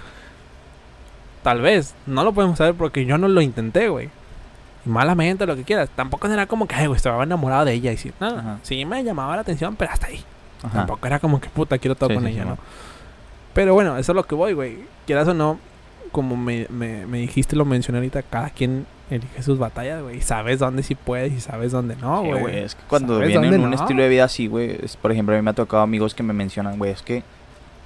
Tal vez. No lo podemos saber porque yo no lo intenté, güey. Y malamente, lo que quieras. Tampoco era como que, ay, güey, estaba enamorado de ella. Y sí, no, Ajá. sí me llamaba la atención, pero hasta ahí. Ajá. Tampoco era como que puta, quiero todo Sí, con sí, ella, sí, ¿no? no. Pero bueno, eso es lo que voy, güey. Quieras o no, como me, me, me dijiste, lo mencioné ahorita, cada quien elige sus batallas, güey. Y sabes dónde sí puedes y sabes dónde no, Sí, güey. güey, es que cuando ¿Sabes vienen un no? estilo de vida así, güey, por ejemplo, a mí me ha tocado amigos que me mencionan, güey, es que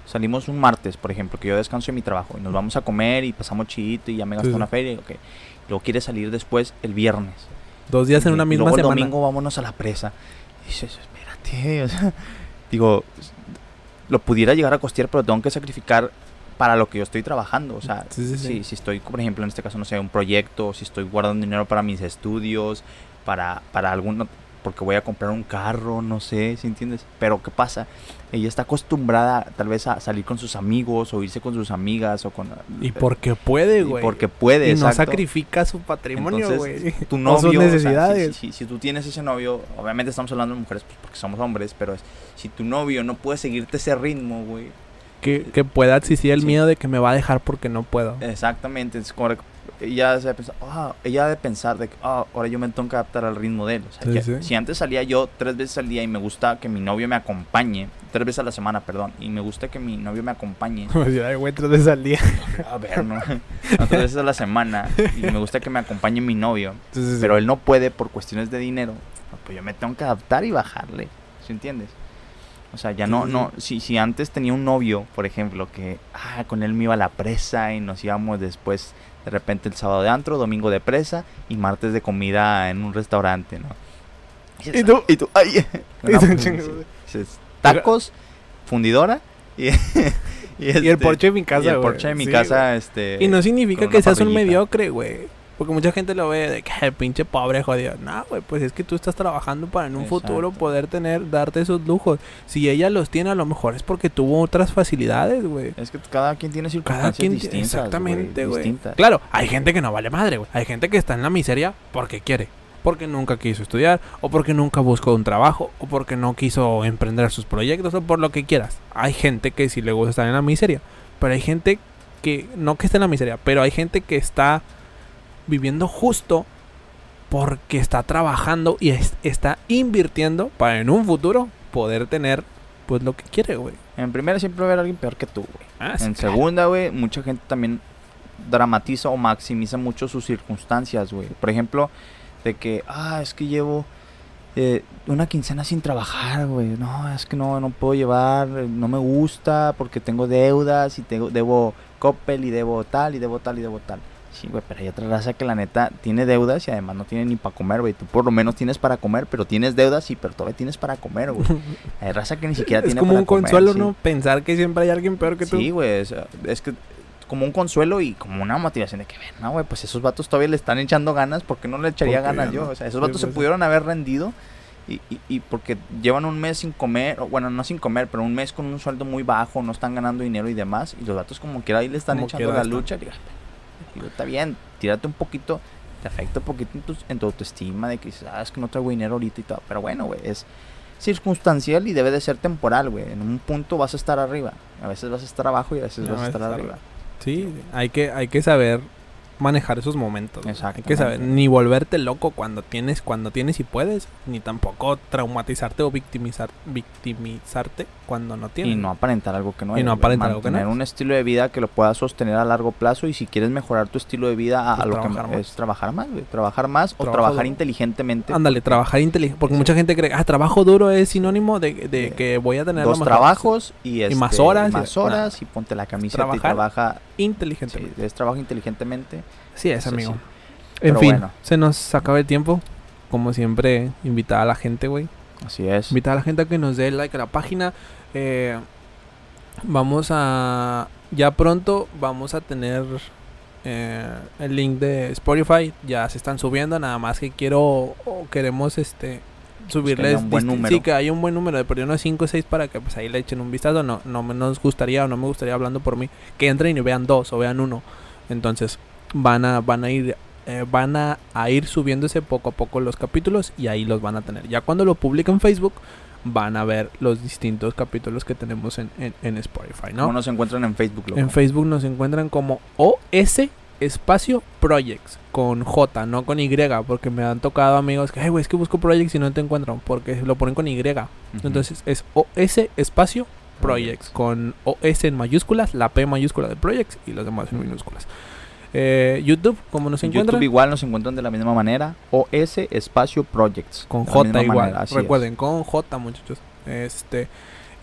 salimos un martes, por ejemplo, que yo descanso en mi trabajo y nos vamos a comer y pasamos chidito y ya me gasto Sí, sí. una feria, ok. Luego quieres salir después el viernes. Dos días en una misma luego semana. el domingo vámonos a la presa. Y dices, espérate, o sea, digo, lo pudiera llegar a costear, pero tengo que sacrificar para lo que yo estoy trabajando. O sea, Sí, sí, sí. si, si estoy, por ejemplo, en este caso, no sé, un proyecto, si estoy guardando dinero para mis estudios, para, para algún, porque voy a comprar un carro, no sé, si entiendes? Pero ¿qué pasa? Ella está acostumbrada tal vez a salir con sus amigos o irse con sus amigas o con... Y porque puede, y güey. porque puede, Y no exacto. sacrifica su patrimonio, güey. tu O novio, sus o sea, si- necesidades. si, si tú tienes ese novio, obviamente estamos hablando de mujeres pues, porque somos hombres, pero si tu novio no puede seguirte ese ritmo, güey, Que, que pueda existir el Sí. miedo de que me va a dejar porque no puedo. exactamente, es como ella se ha pensado, ah, ella ha de pensar de que, ah, ahora yo me tengo que adaptar al ritmo de él. O sea, Sí, que sí. si antes salía yo tres veces al día y me gusta que mi novio me acompañe, tres veces a la semana, perdón, y me gusta que mi novio me acompañe, ay, güey, tres veces al día. a ver, ¿no? No, tres veces a la semana, y me gusta que me acompañe mi novio, sí. pero él no puede por cuestiones de dinero, no, pues yo me tengo que adaptar y bajarle, ¿sí entiendes? O sea, ya no, no, si, si antes tenía un novio, por ejemplo, que ah, con él me iba a la presa y nos íbamos después de repente el sábado de antro, domingo de presa y martes de comida en un restaurante, ¿no? ¿Y tú? Y tú, ay, Y no, tú, pues, tacos, fundidora y, y, Y el este, porche de mi y casa, el güey. porche de mi Sí, casa, este... Y no significa que seas un mediocre, güey. Porque mucha gente lo ve de que "Ay, pinche pobre jodido. No, güey, pues es que tú estás trabajando para en un futuro poder tener, darte esos lujos. Si ella los tiene, a lo mejor es porque tuvo otras facilidades, güey. Es que cada quien tiene Cada circunstancias quien tiene- distintas, exactamente, güey. Claro, hay gente que no vale madre, güey. Hay gente que está en la miseria porque quiere. Porque nunca quiso estudiar, o porque nunca buscó un trabajo, o porque no quiso emprender sus proyectos, o por lo que quieras. Hay gente que sí le gusta estar en la miseria. Pero hay gente que, no que esté en la miseria, pero hay gente que está viviendo justo porque está trabajando y es- está invirtiendo para en un futuro poder tener pues lo que quiere, güey. En primera siempre va a haber alguien peor que tú, güey. Ah, sí, En claro. segunda, güey, mucha gente también dramatiza o maximiza mucho sus circunstancias, güey. Por ejemplo, de que, ah, es que llevo eh, una quincena sin trabajar, güey. No, es que no, no puedo llevar, no me gusta porque tengo deudas y tengo, debo Coppel y debo tal y debo tal y debo tal. Sí, güey, pero hay otra raza que la neta tiene deudas y además no tiene ni para comer, güey. Tú por lo menos tienes para comer, pero tienes deudas y pero todavía tienes para comer, güey. Hay raza que ni siquiera es tiene como para un comer, consuelo, sí. ¿no? Pensar que siempre hay alguien peor que tú. Sí, güey, es, es que como un consuelo y como una motivación de que, ven, no, güey, pues esos vatos todavía le están echando ganas, ¿por qué no le echaría ¿Por qué ganas no? yo? O sea, esos Sí, vatos se pues, sí. pudieron haber rendido y, y, y porque llevan un mes sin comer, o bueno, no sin comer, pero un mes con un sueldo muy bajo, no están ganando dinero y demás, y los vatos como quiera ahí le están Como echando la lucha. Digo, digo, está bien, tírate un poquito, te afecta un poquito en tu, en tu autoestima de que dices, ah, es que no traigo dinero ahorita y todo, pero bueno, güey, es circunstancial y debe de ser temporal, güey. En un punto vas a estar arriba, a veces vas a estar abajo y a veces No, vas a estar vas a estar arriba. Sí, hay que, hay que saber manejar esos momentos. güey. Hay que saber ni volverte loco cuando tienes cuando tienes y puedes, ni tampoco traumatizarte o victimizar victimizarte cuando no tienes. Y no aparentar algo que no Y eres, no aparentar algo que no eres. un estilo de vida que lo puedas sostener a largo plazo y si quieres mejorar tu estilo de vida a, a lo que más. es trabajar más, güey. Trabajar más o trabajar duro. inteligentemente. Ándale, trabajar inteligente. Porque Sí. mucha gente cree, ah, trabajo duro es sinónimo de, de Eh, que voy a tener Dos lo mejor". trabajos y, este, más horas y- más horas y ponte la camiseta y trabaja. Inteligente. Sí, es trabajo inteligentemente. Sí, es, amigo. sí. En Pero fin, bueno. se nos acaba el tiempo. Como siempre, invitar a la gente, güey. Así es. Invitar a la gente a que nos dé like a la página. Eh, vamos a. Ya pronto vamos a tener eh, el link de Spotify. Ya se están subiendo. Nada más que quiero. o queremos este. Subirles. un buen número. Sí, que haya un buen número. De perdido unos 5 o 6 para que pues ahí le echen un vistazo. No, no me- nos gustaría o no me gustaría hablando por mí. Que entren y vean dos o vean uno. Entonces van a, van a ir. eh, van a, a ir subiéndose poco a poco los capítulos y ahí los van a tener. Ya cuando lo publiquen en Facebook, van a ver los distintos capítulos que tenemos en, en, en Spotify, ¿no? ¿Cómo nos encuentran en Facebook? loco? En Facebook nos encuentran como OS espacio Projects con J, no con Y, porque me han tocado amigos que, "Ay, güey, es que busco Projects y no te encuentran, porque lo ponen con Y. Entonces es OS espacio Projects con OS en mayúsculas, la P mayúscula de Projects y los demás en minúsculas. Eh, YouTube, como nos En encuentran? YouTube igual nos encuentran de la misma manera. OS Espacio Projects. Con J igual. manera, así es. Recuerden, con J, muchachos. Este.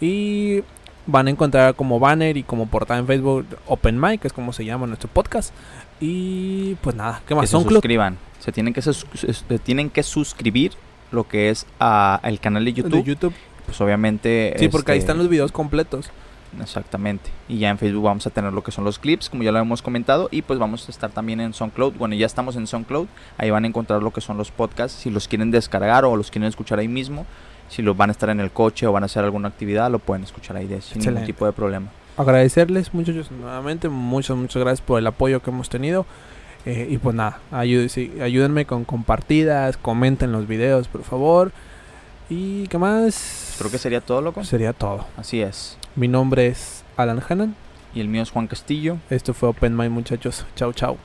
Y van a encontrar como banner y como portada en Facebook Open Mic, que es como se llama nuestro podcast. Y pues nada, ¿qué Que más? se SoundCloud. suscriban. Se tienen que, se tienen que suscribir lo que es a el canal de YouTube. De YouTube. Pues obviamente. Sí, porque ahí este, están los videos completos. Exactamente. Y ya en Facebook vamos a tener lo que son los clips, como ya lo hemos comentado. Y pues vamos a estar también en SoundCloud. Bueno, ya estamos en SoundCloud. Ahí van a encontrar lo que son los podcasts. Si los quieren descargar o los quieren escuchar ahí mismo. Si los van a estar en el coche o van a hacer alguna actividad, lo pueden escuchar ahí de, sin ningún tipo de problema. Agradecerles, muchachos, nuevamente. Muchas, muchas gracias por el apoyo que hemos tenido. Eh, y pues nada, ayú- sí, ayúdenme con compartidas, comenten los videos, por favor. Y qué más. Creo que sería todo, loco. sería todo. Así es. Mi nombre es Alan Hannan. Y el mío es Juan Castillo. Esto fue Open Mind, muchachos. Chau, chau.